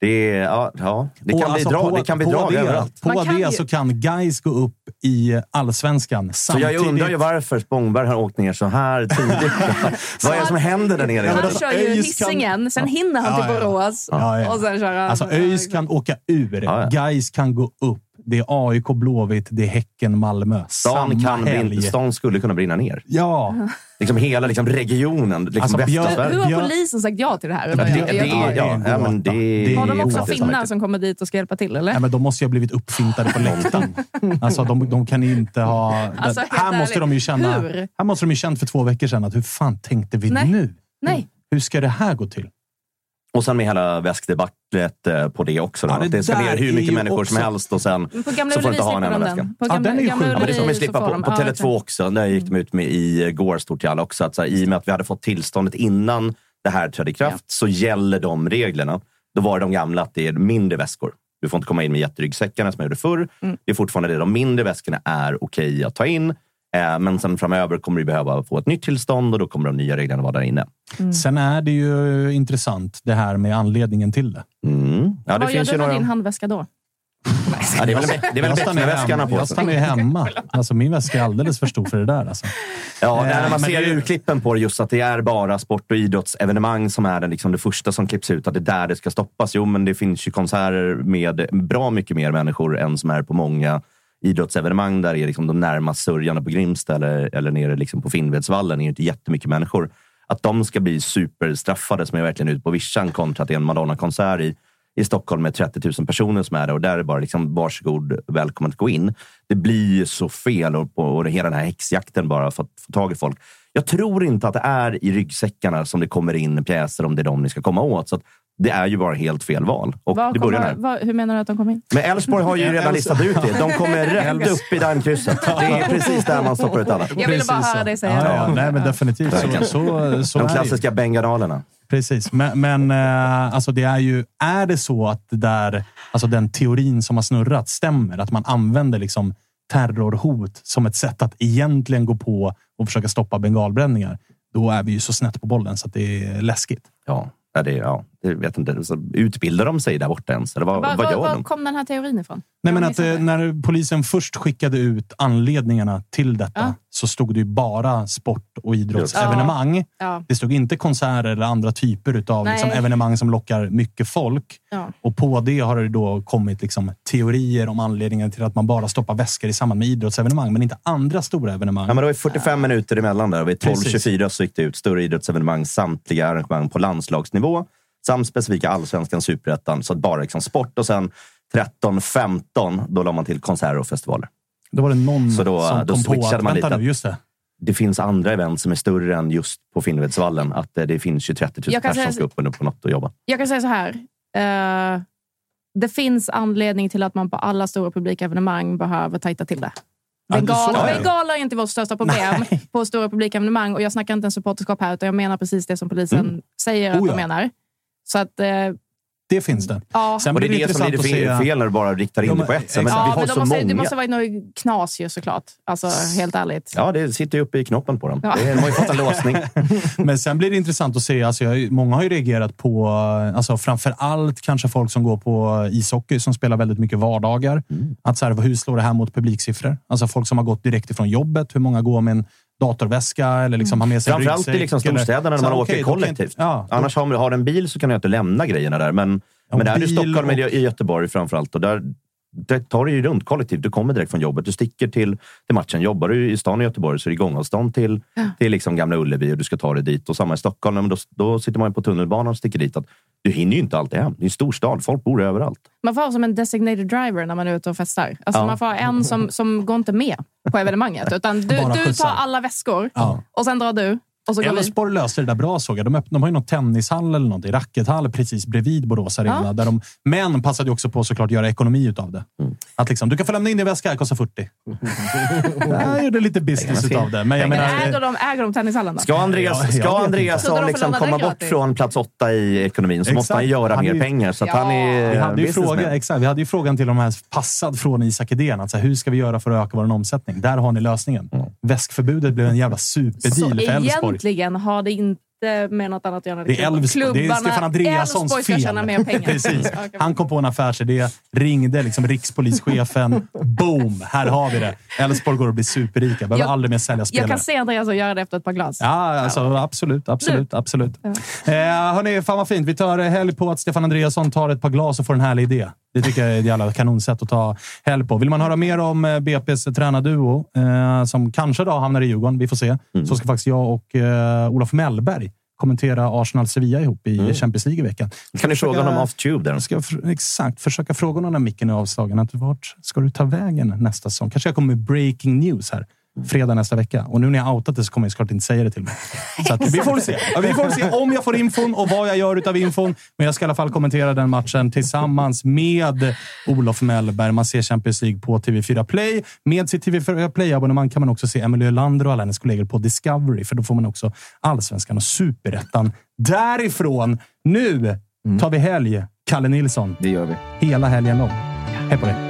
det, ja, ja, det Och kan bli alltså drag, på- det kan bli på drag det, överallt. På kan det ju- så kan Guys gå upp i allsvenskan Så jag samtidigt. undrar ju varför Spångberg har åkt ner så här tidigt. [laughs] [laughs] Vad är det som händer där nere? Han kör ju kan- Hisingen, sen hinner han Ja, till ja. Borås Ja, ja. och sen kör han... Alltså ÖIS kan åka ur. Ja, ja. Guys kan gå upp. Det är AIK, Blåvitt, det är Häcken, Malmö. Stan, kan brinna, stan skulle kunna brinna ner. Ja, Liksom hela liksom, regionen, liksom Alltså, västra Sverige. Hur har polisen sagt ja till det här? Ja, det- det- ja, ja, men det, Har de också finnar som kommer dit och ska hjälpa till? Eller? Nej, men de måste ju ha blivit uppfintade på [laughs] läktaren. Alltså, de, de kan inte ha... Alltså, här, måste ärligt, de ju känna, hur? här måste de ju känt för två veckor sedan att hur fan tänkte vi Nej. nu? Nej. Hur ska det här gå till? Och sen med hela väskdebaclet eh, på det också. Då. Ja, det att det ska ner hur mycket människor som också- helst och sen Men På Gamla så får du inte ha en enda väska. den. På Ja, Gamla, den är ju sjuk. Ja, men det kommer så slippa på, på ja, Tele2 exakt. också. Där gick de ut med i går stort till alla också. Att så här, I och med att vi hade fått tillståndet innan det här trädde i kraft så gäller de reglerna. Då var det de gamla att det är mindre väskor. Du får inte komma in med jätteryggsäckarna som jag gjorde förr. Mm. Det är fortfarande det. De mindre väskorna är okej att ta in. Eh, Men sen framöver kommer vi behöva få ett nytt tillstånd och då kommer de nya reglerna vara där inne. Mm. Sen är det ju intressant det här med anledningen till det. Mm. Ja, det Vad gör finns du ju med några... din handväska då? Ja, det är väl, det är väl Jag stannar ju Becknerväskarna hemma. på Jag stannar ju hemma. [laughs] Alltså, min väska är alldeles för stor för det där. Alltså. Ja, Eh, när man men ser det- urklippen på det, just att det är bara sport och idrottsevenemang som är den, liksom det första som klipps ut, att det är där det ska stoppas. Jo, men det finns ju konserter med bra mycket mer människor än som är på många idrottsevenemang där är liksom de närmast sörjande på Grimsta eller, eller nere liksom på Finnvedsvallen är ju inte jättemycket människor. Att de ska bli superstraffade som är verkligen ute på vischan kontra att det är en Madonna-konsert i, i Stockholm med 30 000 personer som är där och där är bara liksom varsågod, välkommen att gå in. Det blir ju så fel och, på, och hela den här häxjakten bara för att få tag i folk. Jag tror inte att det är i ryggsäckarna som det kommer in pjäser om det är de ni ska komma åt. Så att det är ju bara helt fel val. Och Vad det börjar kommer, där. vad, hur menar du att de kommer in? Men Elfsborg har ju [laughs] redan listat ut det. De kommer [laughs] rätt upp i daimkrysset. [laughs] Det är precis där man stoppar ut alla. Jag ville bara höra dig säga ja, det. ja, Nej, men definitivt. Så, så, så De klassiska bengadalerna. Precis, men, men eh, alltså det är ju... Är det så att det där, alltså den teorin som har snurrat stämmer? Att man använder liksom terrorhot som ett sätt att egentligen gå på och försöka stoppa bengalbränningar. Då är vi ju så snett på bollen så att det är läskigt. Ja, ja, det, ja, det vet inte. Så utbildar de sig där borta ens? Eller vad, Var, vad var, gör var de? kom den här teorin ifrån? Nej, men Jag att eh, när polisen först skickade ut anledningarna till detta Ja. Så stod det ju bara sport och idrottsevenemang. Ja. Det stod inte konserter eller andra typer av liksom, evenemang som lockar mycket folk. Ja. Och på det har det då kommit liksom, teorier om anledningen till att man bara stoppar väskor i samband med idrottsevenemang, men inte andra stora evenemang. Ja, men det var ju 45 minuter emellan där. och Vid Precis. 12.24 så gick det ut större idrottsevenemang, samtliga arrangemang på landslagsnivå samt specifika allsvenskan, superettan. Så att bara liksom sport och sen 13.15 då la man till konserter och festivaler. Då var det någon Så då- som då kom på att, man vänta lite. nu, just det. Det finns andra event som är större än just på Finnvedsvallen. Att eh, det finns ju 30 000 Jag kan personer som ska upp på något och jobba. Jag kan säga så här. Eh, det finns anledning till att man på alla stora publikevenemang behöver tajta till det. Ja, det- Bengal, så är det. bengaler är inte vårt största problem på stora publikevenemang. Och jag snackar inte en supporterskap här, utan jag menar precis det som polisen Mm. säger att Oh ja. de menar. Så att, eh, Det finns det. Ja. Sen och det är blir det som blir intressant att fel, se- fel när du bara riktar in det på ett. sätt. Men Ja, har men så de måste, många. det måste vara något knas ju såklart. Alltså, helt ärligt. Ja, det sitter ju uppe i knoppen på dem. Ja. Det De har ju fått en [laughs] låsning. Men sen blir det intressant att se. Alltså jag, många har ju reagerat på, alltså framför allt kanske folk som går på ishockey som spelar väldigt mycket vardagar. Mm. Att så här, hur slår det här mot publiksiffror? Alltså folk som har gått direkt ifrån jobbet. Hur många går med en datorväska eller liksom har med sig Framförallt i liksom storstäderna när man åker kollektivt. inte- Ja, Annars har du har en bil så kan du inte lämna grejerna där. Men, men där är i Stockholm och- eller i Göteborg framförallt. Och där, där tar ju runt kollektivt. Du kommer direkt från jobbet. Du sticker till, till matchen. Jobbar du i stan i Göteborg så är det gångavstånd till, till liksom Gamla Ullevi och du ska ta dig dit. Och samma i Stockholm. Men då, då sitter man ju på tunnelbanan och sticker dit. Att du hinner ju inte alltid hem. Det är en stor stad. Folk bor överallt. Man får ha som en designated driver när man är ute och festar. Alltså Ja. Man får ha en som, som går inte med på evenemanget. Utan du, du tar alla väskor Ja. och sen drar du. Och så. Elfsborg löste det där bra såg jag. De, öpp- de har ju någon tennishall eller någonting, rackethall precis bredvid Borås Arena. Ja. Där de, men passade ju också på såklart att göra ekonomi utav det. Att liksom, du kan få lämna in din väska, det kostar 40. [laughs] Jag gjorde lite business utav det. Men jag menar, äger, de, äger de tennishallen då? Ska Andreas, ska. Andreas Så liksom komma bort från plats åtta i ekonomin så måste Exakt. han göra Han mer ju- pengar. Så att Ja. han är vi hade, ju fråga, exakt, vi hade ju frågan till de här passad från Isak Edén. Att så här, hur ska vi göra för att öka vår omsättning? Där har ni lösningen. Väskförbudet blev en jävla Så superdeal för Elfsborg egentligen. Ha det inte med något annat att göra. Det är, Elfsborg, det är Stefan Andreassons Elfsborg ska fel. tjäna mer pengar. Precis. [laughs] Ja. Han kom på en affärsidé, ringde liksom rikspolischefen. Boom! Här har vi det. Elfsborg går och blir superrika. Behöver Jag- aldrig mer sälja Jag spelare. kan se Andreas och göra det efter ett par glas. Ja, alltså, absolut. absolut, absolut. Eh, hörni, fan vad fint. Vi tar helg på att Stefan Andreasson tar ett par glas och får en härlig idé. Det tycker jag är ett jävla kanonsätt att ta helg på. Vill man höra mer om eh, BP's tränarduo, eh, som kanske då hamnar i Djurgården, vi får se, så ska faktiskt jag och eh, Olof Mellberg kommentera Arsenal-Sevilla ihop i Champions League i veckan. Kan ni fråga honom off-tube där? jag ska exakt försöka fråga honom när micken är avslagen. Att vart ska du ta vägen nästa säsong? Kanske jag kommer med breaking news här. Fredag nästa vecka. Och nu när jag outat det så kommer jag såklart inte säga det till mig. [laughs] Så att, vi får väl se. Ja, vi får väl se om jag får infon och vad jag gör utav infon. Men jag ska i alla fall kommentera den matchen tillsammans med Olof Mellberg. Man ser Champions League på TV4 Play. Med sitt TV4 Play-abonnemang kan man också se Emily Ölander och alla hennes kollegor på Discovery. För då får man också Allsvenskan och Superettan därifrån. Nu tar vi helg, Kalle Nilsson. Det gör vi. Hela helgen lång. Hej på dig!